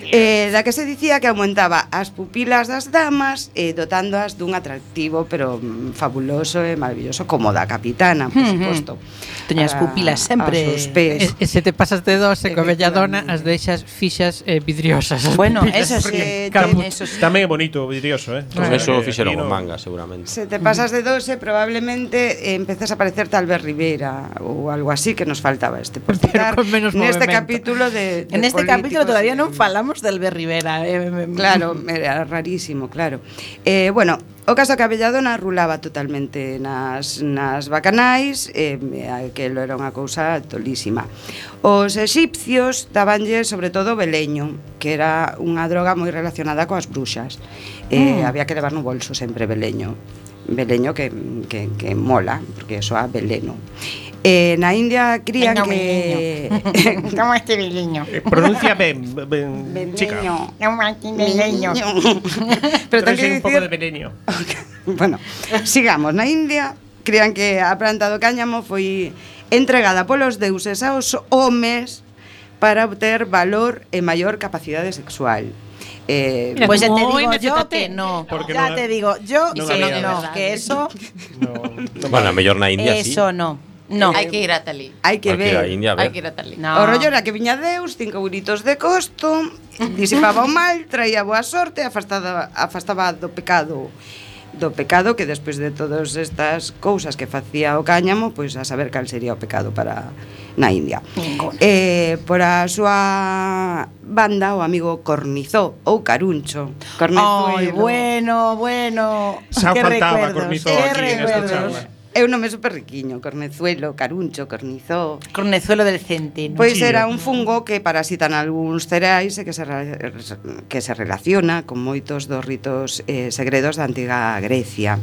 Eh, da que se dicía que aumentaba as pupilas das damas eh, dotándoas dun atractivo pero mm, fabuloso e maravilloso como da capitana, por suposto. Mm -hmm. Teñas pupilas sempre. Aos pés. E, e se te pasas de dose co Belladona as deixas fixas e eh, vidriosas. Bueno, eso sí. Eh, ten, eso sí. Tamén é bonito vidrioso, eh? Pues claro. eso fixeron no. manga, seguramente. Se te pasas de dose, probablemente eh, empezase a parecer Talbert Rivera ou algo así que nos faltaba este por citar menos neste movimento. capítulo de, de En este capítulo todavía non falamos de Albert Rivera. Eh, claro, era rarísimo, claro. Eh, bueno, O caso que a Belladona rulaba totalmente nas, nas bacanais e eh, aquilo era unha cousa tolísima. Os egipcios dabanlle sobre todo beleño, que era unha droga moi relacionada coas bruxas. Eh, mm. Había que levar no bolso sempre beleño beleño que, que, que mola, porque soa beleno. Eh, na India crían que... Como este beleño. Eh, pronuncia ben, ben, ben chica. Beleño. beleño. Pero ten que decir... un pouco de beleño. Okay. Bueno, sigamos. Na India crían que a planta do cáñamo foi entregada polos deuses aos homes para obter valor e maior capacidade sexual. Eh, Mira, pues ya te digo yo que no. Porque ya no te digo yo no que no, no, que eso. bueno, a mellor na India Eso sí. no. No. Hai que ir a Talí. Hai que ver. Hai que, India, ver. Hai que ir a Talí. No. O rollo era que viña Deus, cinco euritos de costo, disipaba o mal, traía boa sorte, afastaba, afastaba do pecado do pecado que despois de todas estas cousas que facía o cáñamo, pois a saber cal sería o pecado para na India. Eh, por a súa banda o amigo Cornizó ou Caruncho. Cornizó. Oh, bueno, bueno. Xa faltaba Cornizó aquí nesta charla. É un nome super riquiño, cornezuelo, caruncho, cornizó... Cornezuelo del centeno. Pois sí. era un fungo que parasitan algúns cereais e que se, que se relaciona con moitos dos ritos eh, segredos da antiga Grecia,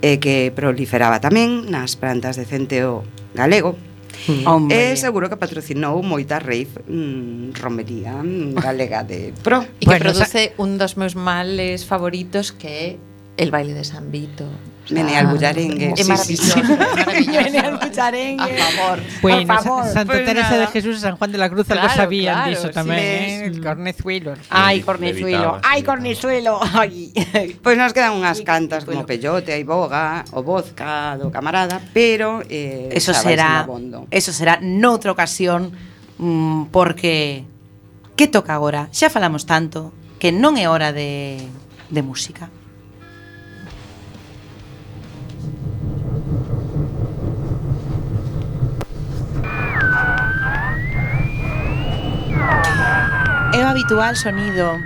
e que proliferaba tamén nas plantas de centeo galego, mm. Hombre. E seguro que patrocinou moita rave mm, romería mm, galega de pro. E que bueno, produce un dos meus males favoritos que é El baile de San Vito. bullarengue, sea, Sí, sí, sí. maravilloso. Menear Bullarengue. A favor. Bueno, por favor. Santa pues Teresa nada. de Jesús e San Juan de la Cruz claro, algo sabían claro, diso tamén, eh? sí. eh? El cornezuelo. Ai, cornezuelo. Ai, cornezuelo. Ai. Pois pues nos quedan unhas cantas como Peyote, aí Boga, o Vodka do camarada, pero eh, eso será eso será noutra ocasión mmm, porque que toca agora? Xa falamos tanto que non é hora de de música. É o habitual sonido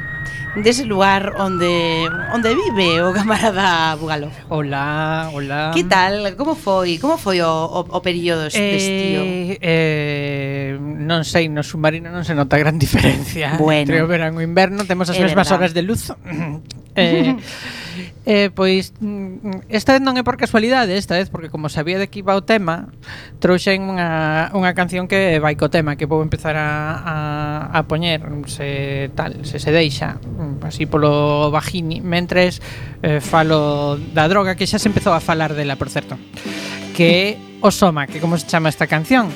dese lugar onde onde vive o camarada Bugalov. Hola, hola. Que tal? Como foi? Como foi o, o, o período eh, estío? Eh, non sei, no submarino non se nota gran diferencia bueno. entre o verano e o inverno, temos as é mesmas verdad. horas de luz. eh, Eh, pois mm, esta vez non é por casualidade, esta vez porque como sabía de que iba o tema, trouxen unha, unha canción que vai co tema que vou empezar a, a, a poñer se tal, se se deixa mm, así polo bajini mentres eh, falo da droga que xa se empezou a falar dela, por certo que é Osoma, que como se chama esta canción?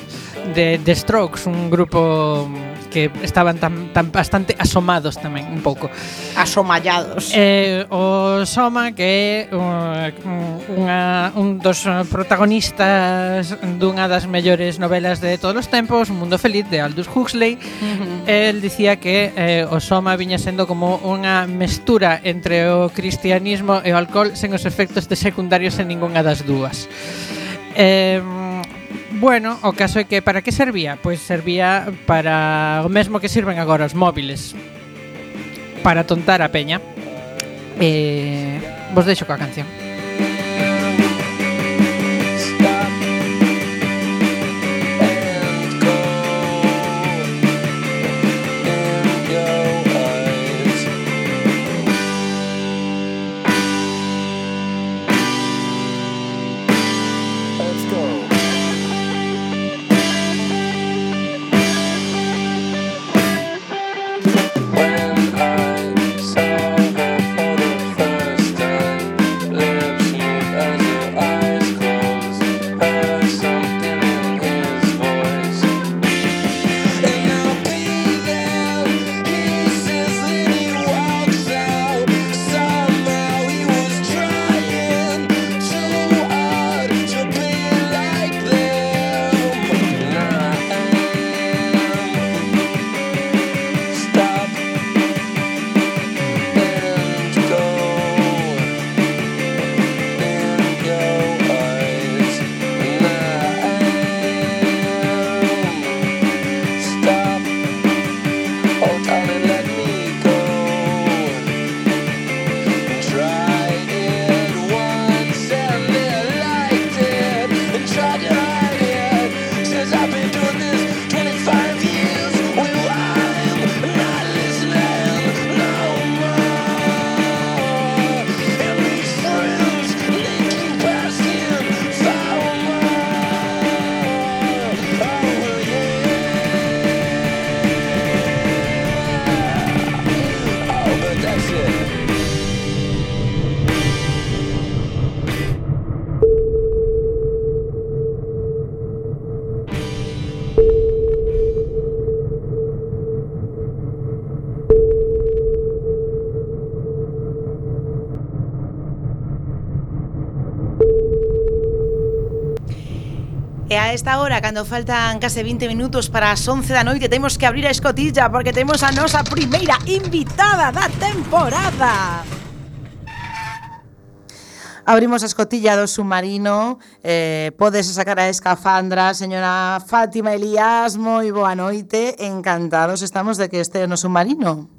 De The Strokes, un grupo que estaban tan, tan bastante asomados tamén un pouco. Asomallados. Eh, o Soma que é uh, unha, un dos protagonistas dunha das mellores novelas de todos os tempos, Un mundo feliz de Aldous Huxley. Uh -huh. El dicía que eh, o Soma viña sendo como unha mestura entre o cristianismo e o alcohol sen os efectos de secundarios en ningunha das dúas. Eh, Bueno, o caso é que para que servía? Pois servía para o mesmo que sirven agora os móviles Para tontar a peña eh, Vos deixo coa canción agora, cando faltan case 20 minutos para as 11 da noite, temos que abrir a escotilla porque temos a nosa primeira invitada da temporada. Abrimos a escotilla do submarino eh, Podes sacar a escafandra Señora Fátima Elías Moi boa noite Encantados estamos de que este no submarino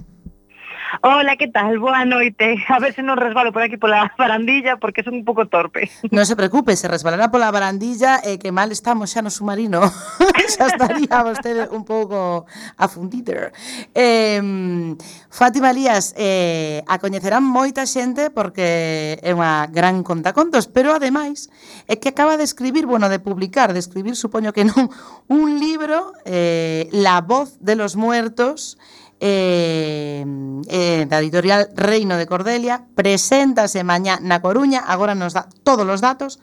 Hola, que tal? Boa noite. A ver se non resbalo por aquí pola barandilla porque son un pouco torpe. Non se preocupe, se resbalará pola barandilla e eh, que mal estamos xa no submarino. xa estaría vostede un pouco afundido. Eh, Fátima Lías, eh, a coñecerán moita xente porque é unha gran contacontos, pero ademais é que acaba de escribir, bueno, de publicar, de escribir, supoño que non, un libro, eh, La voz de los muertos, eh, eh, da editorial Reino de Cordelia, preséntase mañá na Coruña, agora nos dá todos os datos,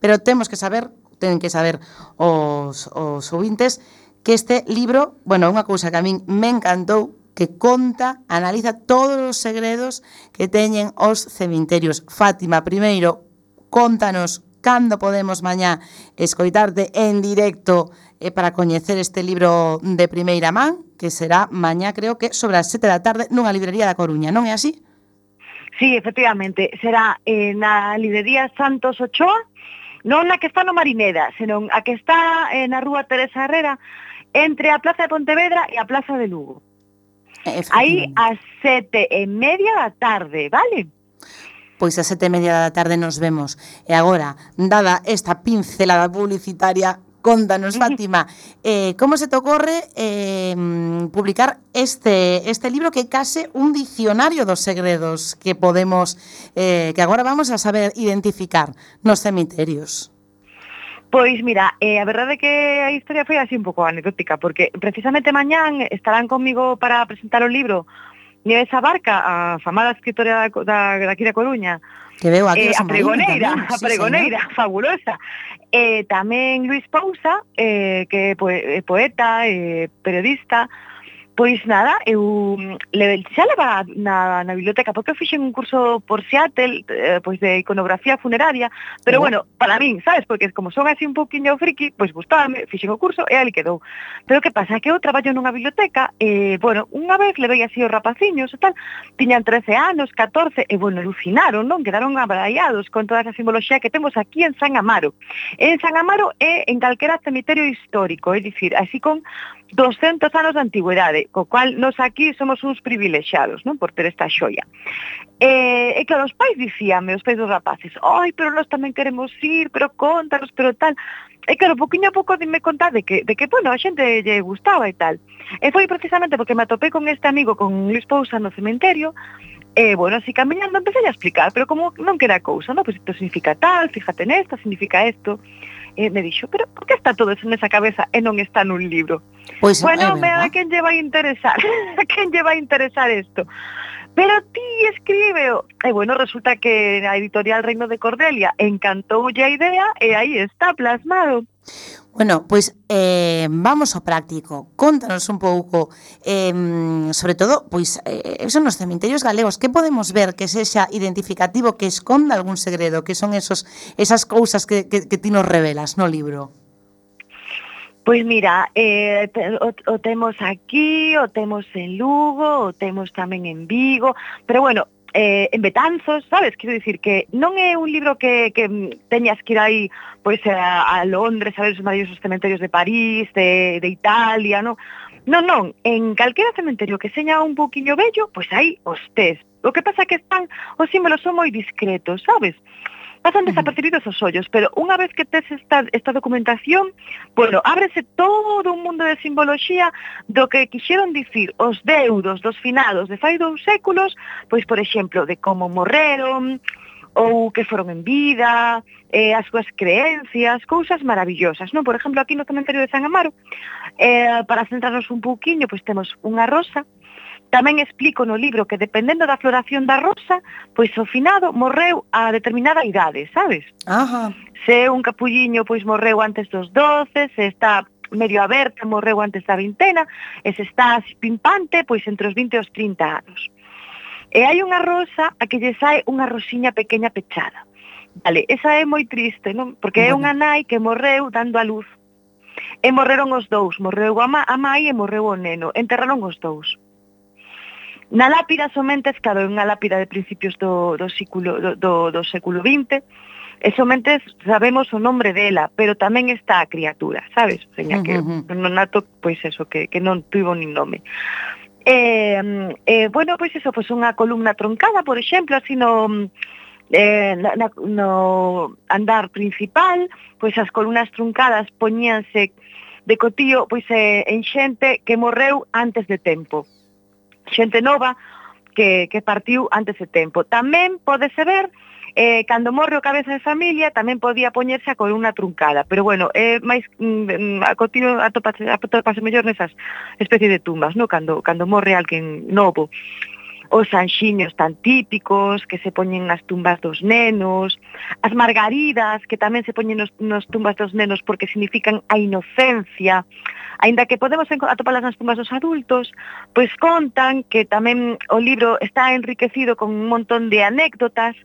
pero temos que saber, ten que saber os, os ouvintes, que este libro, bueno, unha cousa que a min me encantou, que conta, analiza todos os segredos que teñen os cemiterios. Fátima, primeiro, contanos cando podemos mañá escoitarte en directo eh, para coñecer este libro de primeira man, que será mañá, creo que, sobre as sete da tarde nunha librería da Coruña, non é así? Sí, efectivamente, será eh, na librería Santos Ochoa, non na que está no Marineda, senón a que está eh, na rúa Teresa Herrera, entre a Plaza de Pontevedra e a Plaza de Lugo. Aí ás sete e media da tarde, vale? Pois a sete e media da tarde nos vemos. E agora, dada esta pincelada publicitaria, contanos, Fátima, eh, como se te ocorre eh, publicar este, este libro que é case un dicionario dos segredos que podemos, eh, que agora vamos a saber identificar nos cemiterios? Pois mira, eh, a verdade é que a historia foi así un pouco anecdótica, porque precisamente mañán estarán comigo para presentar o libro Nieves Abarca, a famada escritora da, da, daqui da Coruña, Que veo aquí eh, a pregoneira, tamén, sí, a pregoneira, señor. fabulosa. Eh, tamén Luis Pousa, eh, que é poeta, eh, periodista, Pois nada, eu mm, le, xa leva na, na biblioteca porque eu fixen un curso por Seattle eh, pois de iconografía funeraria pero bueno, para min, sabes, porque como son así un poquinho friki, pois gustábame, fixen o curso e ali quedou. Pero que pasa? Que eu traballo nunha biblioteca e, eh, bueno, unha vez levei así os rapaciños e tal, tiñan 13 anos, 14 e, bueno, alucinaron, non? Quedaron abraiados con toda esa simboloxía que temos aquí en San Amaro. En San Amaro é en calquera cemiterio histórico, é dicir, así con 200 anos de antigüedade, co cual nos aquí somos uns privilexiados, non? Por ter esta xoia. E, e claro, os pais dicíame, os pais dos rapaces, "Ai, pero nós tamén queremos ir, pero contanos, pero tal. E claro, poquinho a pouco dime contar de que, de que bueno, a xente lle gustaba e tal. E foi precisamente porque me atopei con este amigo, con Luis Pousa no cementerio, E, bueno, así camiñando empecé a explicar, pero como non queda era cousa, non? Pois pues isto significa tal, fíjate nesta, significa esto eh, me dixo, pero por que está todo eso nesa cabeza eh, e non está nun libro? Pois bueno, me, a quen lle vai interesar? a quen lle vai interesar isto? pero ti escríbeo. E eh, bueno, resulta que a editorial Reino de Cordelia encantoulle a idea e aí está plasmado. Bueno, pois eh, vamos ao práctico. Contanos un pouco, eh, sobre todo, pois, eh, son os cementerios galegos. Que podemos ver que sexa identificativo que esconda algún segredo? Que son esos, esas cousas que, que, que ti nos revelas no libro? Pois mira, eh, o, o temos aquí, o temos en Lugo, o temos tamén en Vigo, pero bueno, eh, en Betanzos, sabes? Quero dicir que non é un libro que, que teñas que ir aí pois, a, a Londres a ver os maravillosos cementerios de París, de, de Italia, non? Non, non, en calquera cementerio que seña un poquinho bello, pois aí os tes. O que pasa que están, os símbolos son moi discretos, sabes? pasan desapercibidos os ollos, pero unha vez que tes esta, esta documentación, bueno, ábrese todo un mundo de simboloxía do que quixeron dicir os deudos dos finados de fai dous séculos, pois, por exemplo, de como morreron, ou que foron en vida, eh, as súas creencias, cousas maravillosas, non? Por exemplo, aquí no cementerio de San Amaro, eh, para centrarnos un pouquiño, pois temos unha rosa Tamén explico no libro que dependendo da floración da rosa, pois o finado morreu a determinada idade, sabes? Ajá. Se un capulliño pois morreu antes dos 12, se está medio aberta morreu antes da vintena, e se está pimpante pois entre os 20 e os 30 anos. E hai unha rosa a que lle sai unha rosiña pequeña pechada. Vale, esa é moi triste, non? Porque é unha nai que morreu dando a luz. E morreron os dous, morreu a, ma a mai e morreu o neno, enterraron os dous. Na lápida somente, claro, é unha lápida de principios do, do, século, do, do, do século XX, e somente sabemos o nombre dela, pero tamén está a criatura, sabes? Seña que uh non nato, pois eso, que, que non tuvo nin nome. Eh, eh, bueno, pois eso, pois unha columna troncada, por exemplo, así no, eh, na, na, no andar principal, pois as columnas truncadas poñíanse de cotío pois eh, en xente que morreu antes de tempo xente nova que, que partiu antes de tempo. Tamén podese ver eh, cando morre o cabeza de familia tamén podía poñerse a columna truncada, pero bueno, é eh, máis mm, mm a continuo atopase, atopase mellor nesas especie de tumbas, no? cando, cando morre alguén novo os anxiños tan típicos que se poñen nas tumbas dos nenos, as margaridas que tamén se poñen nos, nos tumbas dos nenos porque significan a inocencia, aínda que podemos atopalas nas tumbas dos adultos, pois contan que tamén o libro está enriquecido con un montón de anécdotas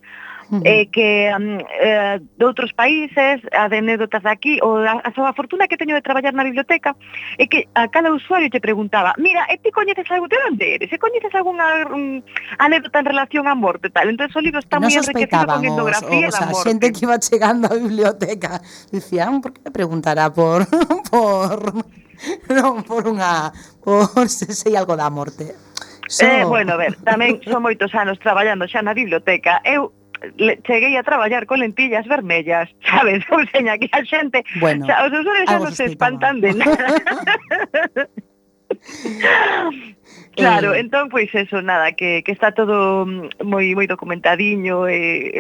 -huh. eh, que um, eh, de outros países, as anécdotas de aquí, ou a, a súa fortuna que teño de traballar na biblioteca, é que a cada usuario te preguntaba, mira, e ti coñeces algo, de onde eres? E coñeces alguna um, mm, anécdota en relación á morte, tal? Entón, o libro está moi enriquecido con etnografía o, o, o sea, da morte. xente que iba chegando á biblioteca, dicían, ah, por que me preguntará por... por... non por unha por se sei algo da morte. Eh, so... Eh, bueno, a ver, tamén son moitos anos traballando xa na biblioteca. Eu le, cheguei a traballar con lentillas vermellas, sabes? Ou seña que a xente, bueno, xa, os usuarios xa non se espantan de nada. Claro, eh... entón pois eso, nada, que, que está todo moi moi documentadiño e,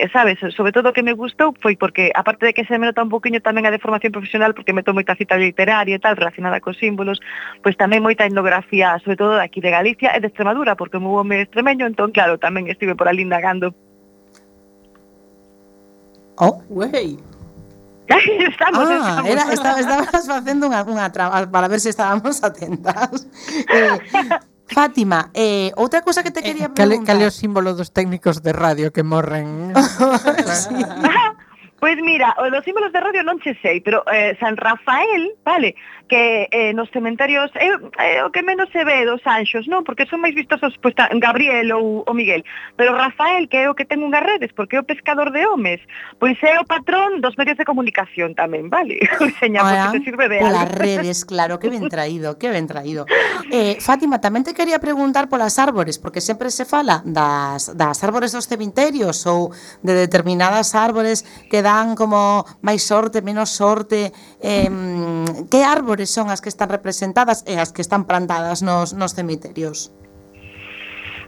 e sabes, sobre todo o que me gustou foi porque aparte de que se me nota un poquinho tamén a deformación profesional porque meto moita cita literaria e tal relacionada cos símbolos, pois tamén moita etnografía, sobre todo de aquí de Galicia e de Extremadura, porque o meu home extremeño, entón claro, tamén estive por ali indagando Oh. Wey. Estamos, ah, estamos, era, estaba, estabas facendo unha, unha traba para ver se estábamos atentas. Eh, Fátima, eh, outra cousa que te eh, quería eh, preguntar. Cal, é o símbolo dos técnicos de radio que morren? Ah, sí. Pois pues mira, os símbolos de radio non che sei, pero eh, San Rafael, vale, que eh, nos cementerios é, eh, é eh, o que menos se ve dos anxos, non? Porque son máis vistosos pois, pues, Gabriel ou o Miguel. Pero Rafael, que é o que ten unhas redes, porque é o pescador de homes, pois é o patrón dos medios de comunicación tamén, vale? Seña, porque se sirve de Polas redes, claro, que ben traído, que ben traído. Eh, Fátima, tamén te quería preguntar polas árbores, porque sempre se fala das, das árbores dos cementerios ou de determinadas árbores que dan como máis sorte, menos sorte. Eh, que árbores son as que están representadas e as que están plantadas nos, nos cemiterios?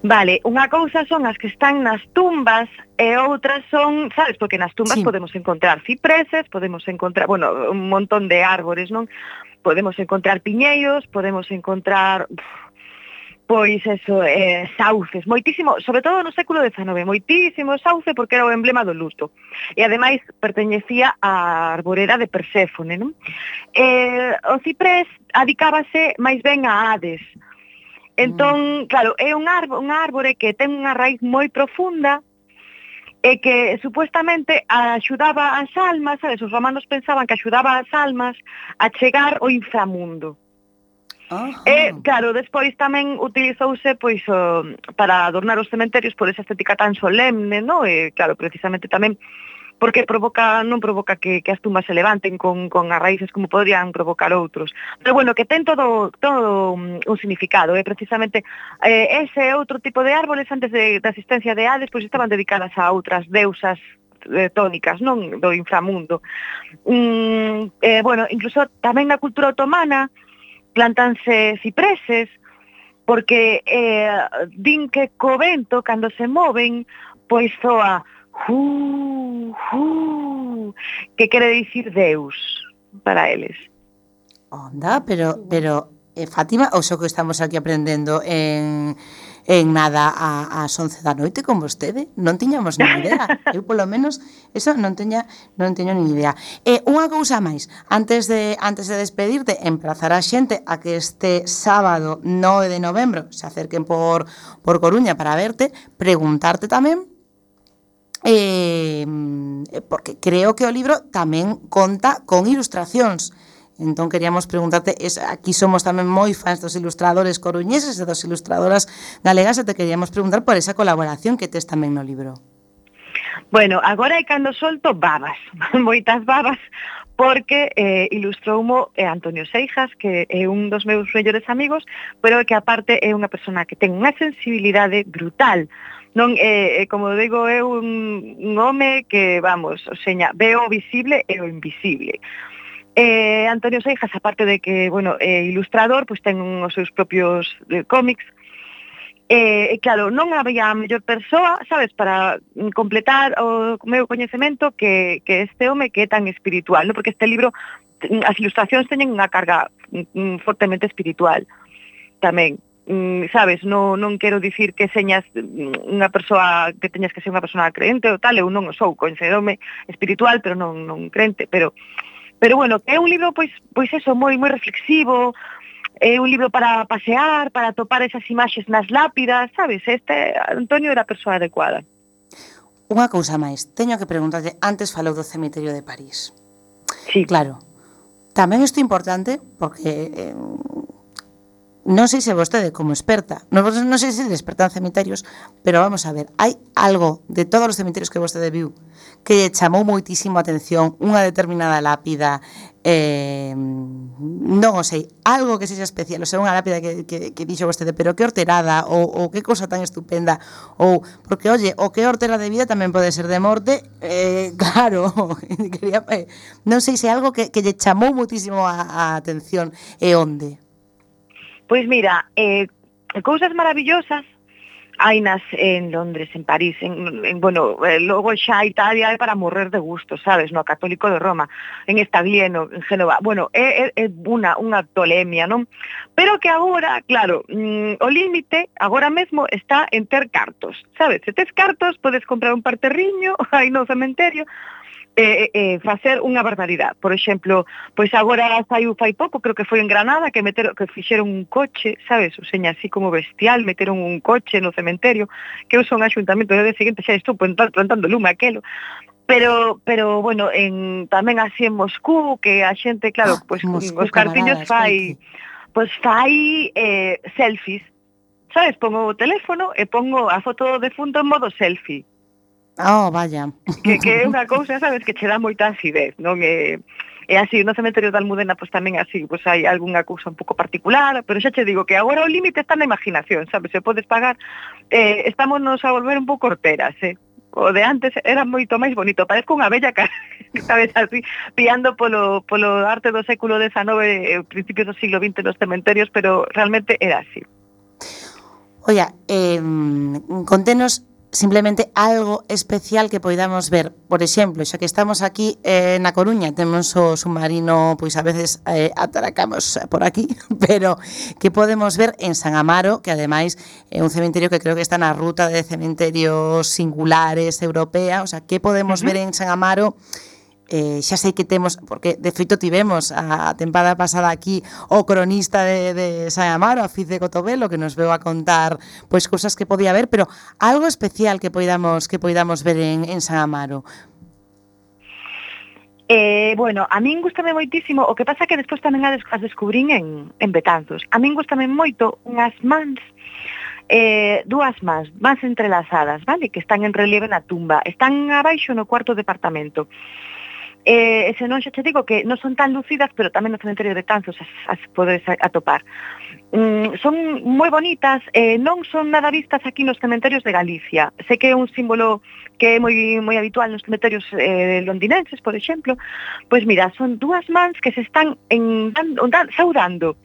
Vale, unha cousa son as que están nas tumbas e outras son, sabes, porque nas tumbas sí. podemos encontrar cipreses, podemos encontrar, bueno, un montón de árbores, non? Podemos encontrar piñeiros, podemos encontrar... Uf, pois eso, eh, sauces, moitísimo, sobre todo no século XIX, moitísimo sauce porque era o emblema do luto. E ademais perteñecía á arborera de Perséfone, non? Eh, o ciprés adicábase máis ben a Hades. Entón, mm. claro, é un árbore, un árbore que ten unha raíz moi profunda e que supuestamente axudaba as almas, sabes, os romanos pensaban que axudaba as almas a chegar ao inframundo. Mm Ajá. E, claro, despois tamén utilizouse pois o, para adornar os cementerios por esa estética tan solemne, no? E, claro, precisamente tamén porque provoca non provoca que, que as tumbas se levanten con, con as raíces como podrían provocar outros. Pero bueno, que ten todo, todo un significado, é eh? precisamente eh, ese outro tipo de árboles antes de, da existencia de Hades, pois estaban dedicadas a outras deusas eh, tónicas, non do inframundo. Mm, eh, bueno, incluso tamén na cultura otomana, plantanse cipreses, porque eh, din que co vento, cando se moven, pois soa hu, hu, que quere dicir Deus para eles. Onda, pero, pero eh, Fátima, o xo que estamos aquí aprendendo en... Eh en nada a, ás 11 da noite con vostede. Non tiñamos nin idea. Eu polo menos eso non teña non teño nin idea. E unha cousa máis, antes de antes de despedirte, emprazar a xente a que este sábado 9 de novembro se acerquen por por Coruña para verte, preguntarte tamén eh, porque creo que o libro tamén conta con ilustracións Entón, queríamos preguntarte, es, aquí somos tamén moi fans dos ilustradores coruñeses e dos ilustradoras galegas e te queríamos preguntar por esa colaboración que tes tamén no libro. Bueno, agora é cando solto babas, moitas babas, porque eh, ilustroumo eh, Antonio Seijas, que é un dos meus mellores amigos, pero que aparte é unha persona que ten unha sensibilidade brutal. Non eh, eh como digo, é un, un home que, vamos, o seña, veo o visible e o invisible. Eh, Antonio Seijas, aparte de que, bueno, é eh, ilustrador, pois ten os seus propios eh, cómics. Eh, e, eh, claro, non había a mellor persoa, sabes, para mm, completar o meu coñecemento que, que este home que é tan espiritual, no? porque este libro, mm, as ilustracións teñen unha carga mm, mm fortemente espiritual tamén sabes, non, non quero dicir que señas unha persoa que teñas que ser unha persoa crente ou tal, eu non sou, coñecedome espiritual, pero non, non crente, pero Pero bueno, que é un libro pois pois eso moi moi reflexivo, é un libro para pasear, para topar esas imaxes nas lápidas, sabes? Este Antonio era a persoa adecuada. Unha cousa máis, teño que preguntarte, antes falou do cemiterio de París. Sí. Claro. Tamén isto é importante porque eh, non sei se vostede como experta, non, non sei se experta en cementerios, pero vamos a ver, hai algo de todos os cementerios que vostede viu que lle chamou moitísimo a atención unha determinada lápida, eh, non o sei, algo que sexa especial, ou sea, unha lápida que, que, que dixo vostede, pero que horterada, ou, ou que cosa tan estupenda, ou, porque, oye, o que hortera de vida tamén pode ser de morte, eh, claro, quería, eh, non sei se algo que, que lle chamou moitísimo a, a atención e onde. Pois mira, eh, cousas maravillosas hainas en Londres, en París, en, en bueno, eh, logo xa Italia é para morrer de gusto, sabes, no Católico de Roma, en Estaglieno, en Génova. Bueno, é, é, é unha unha tolemia, non? Pero que agora, claro, mm, o límite agora mesmo está en ter cartos, sabes? Se tes cartos podes comprar un parterriño aí no cementerio, Eh, eh, eh, facer unha barbaridade. Por exemplo, pois agora saiu fai pouco, creo que foi en Granada, que meter, que fixeron un coche, sabes, o seña así como bestial, meteron un coche no cementerio, que eu son axuntamento, e de seguinte xa estou plantando lume aquelo pero pero bueno, en tamén así en Moscú, que a xente, claro, ah, pois Moscú, os cartiños fai pois fai eh, selfies. Sabes, pongo o teléfono e pongo a foto do defunto en modo selfie. Oh, vaya. Que, que é unha cousa, sabes, que che dá moita acidez, non é... É así, no cementerio de Almudena pois tamén así, pois hai algunha cousa un pouco particular, pero xa che digo que agora o límite está na imaginación, sabes, se podes pagar, eh, estamos nos a volver un pouco horteras, eh o de antes era moito máis bonito, parezco unha bella cara, sabes, así, piando polo, polo arte do século XIX, eh, principios do siglo XX nos cementerios, pero realmente era así. Oia, eh, contenos simplemente algo especial que poidamos ver. Por exemplo, xa que estamos aquí eh, na Coruña, temos o submarino, pois a veces eh, atracamos por aquí, pero que podemos ver en San Amaro, que ademais é un cementerio que creo que está na ruta de cementerios singulares europea, o sea, que podemos uh -huh. ver en San Amaro eh, xa sei que temos, porque de feito tivemos a tempada pasada aquí o cronista de, de San Amaro, a Fiz de Cotobelo, que nos veu a contar pois cousas que podía ver, pero algo especial que poidamos que poidamos ver en, en San Amaro. Eh, bueno, a min gustame moitísimo, o que pasa que despois tamén as descubrín en, en Betanzos. A min gustame moito unhas mans eh, dúas mans, mans entrelazadas, vale? Que están en relieve na tumba. Están abaixo no cuarto departamento eh, se non xa te digo que non son tan lucidas, pero tamén no cementerio de Tanzos as, as podes atopar. Mm, son moi bonitas, eh, non son nada vistas aquí nos cementerios de Galicia. Sei que é un símbolo que é moi moi habitual nos cementerios eh, londinenses, por exemplo. Pois mira, son dúas mans que se están en, dando, dan, saudando.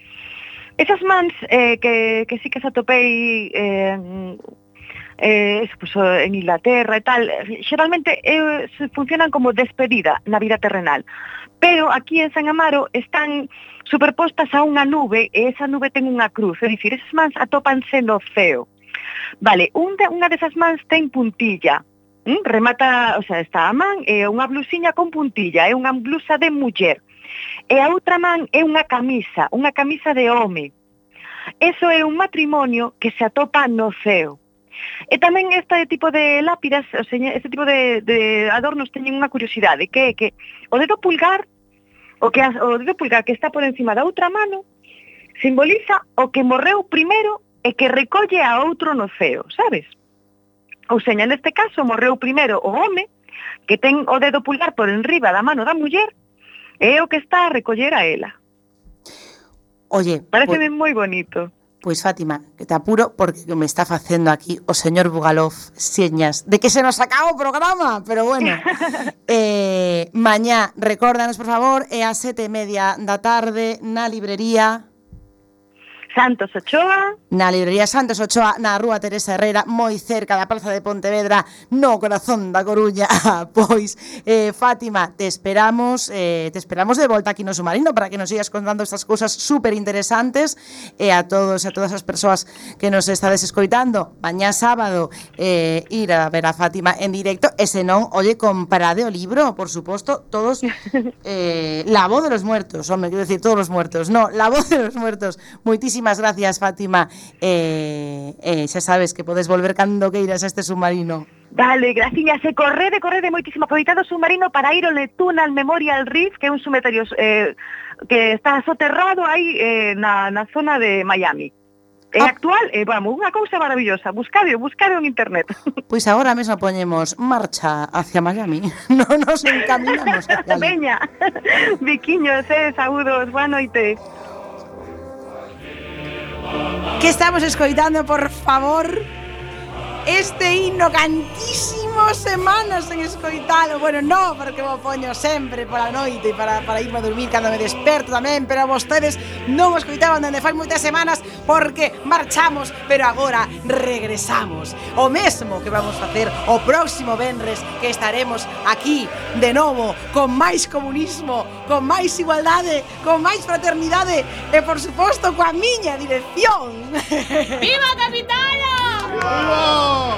Esas mans eh, que, que sí que se atopei eh, eh, eso, pues, eh, en Inglaterra e tal, xeralmente eh, eh funcionan como despedida na vida terrenal. Pero aquí en San Amaro están superpostas a unha nube e esa nube ten unha cruz, é dicir, esas mans atópanse no ceo. Vale, un de, unha desas mans ten puntilla, mm? remata, o sea, está a man é unha blusiña con puntilla, é unha blusa de muller. E a outra man é unha camisa, unha camisa de home. Eso é un matrimonio que se atopa no ceo. E tamén este tipo de lápidas, o seña, este tipo de, de adornos teñen unha curiosidade, que é que o dedo pulgar, o, que, o dedo pulgar que está por encima da outra mano, simboliza o que morreu primeiro e que recolle a outro no ceo, sabes? Ou seña, neste caso, morreu primeiro o home, que ten o dedo pulgar por enriba da mano da muller, é o que está a recoller a ela. Oye, pareceme pues... moi bonito. Pois Fátima, que te apuro porque me está facendo aquí o señor Bugalov señas de que se nos acaba o programa, pero bueno. eh, mañá, recórdanos, por favor, é a sete e media da tarde na librería Santos Ochoa. Na librería Santos Ochoa, na rúa Teresa Herrera, moi cerca da Praza de Pontevedra, no corazón da Coruña. Ah, pois, eh, Fátima, te esperamos, eh, te esperamos de volta aquí no Submarino para que nos sigas contando estas cousas super interesantes e eh, a todos e a todas as persoas que nos estades escoitando. Mañá sábado eh, ir a ver a Fátima en directo e senón, oye, comprade o libro, por suposto, todos eh, La voz de los muertos, home, quero decir, todos os muertos, no, La voz de los muertos. Moitísimas Moitísimas gracias, Fátima. Eh, eh, xa sabes que podes volver cando queiras a este submarino. Vale, graciñas, eh, e correde, correde moitísimo. Aproveitado o submarino para ir ao Letuna al Memorial Reef, que é un sumeterio eh, que está soterrado aí eh, na, na zona de Miami. É ah. actual, eh, vamos, unha cousa maravillosa. Buscadio, buscade en internet. Pois agora mesmo poñemos marcha hacia Miami. No nos encaminamos hacia Veña, biquiños, eh, saúdos, boa noite. Que estamos escoitando, por favor? este himno cantísimo semanas en escoitalo. Bueno, no, porque vos poño sempre pola noite para, para irme a dormir cando me desperto tamén Pero vostedes non vos escoitaban dende fai moitas semanas porque marchamos Pero agora regresamos. O mesmo que vamos facer o próximo venres que estaremos aquí de novo Con máis comunismo, con máis igualdade, con máis fraternidade E por suposto coa miña dirección. Viva Capitala! 우와!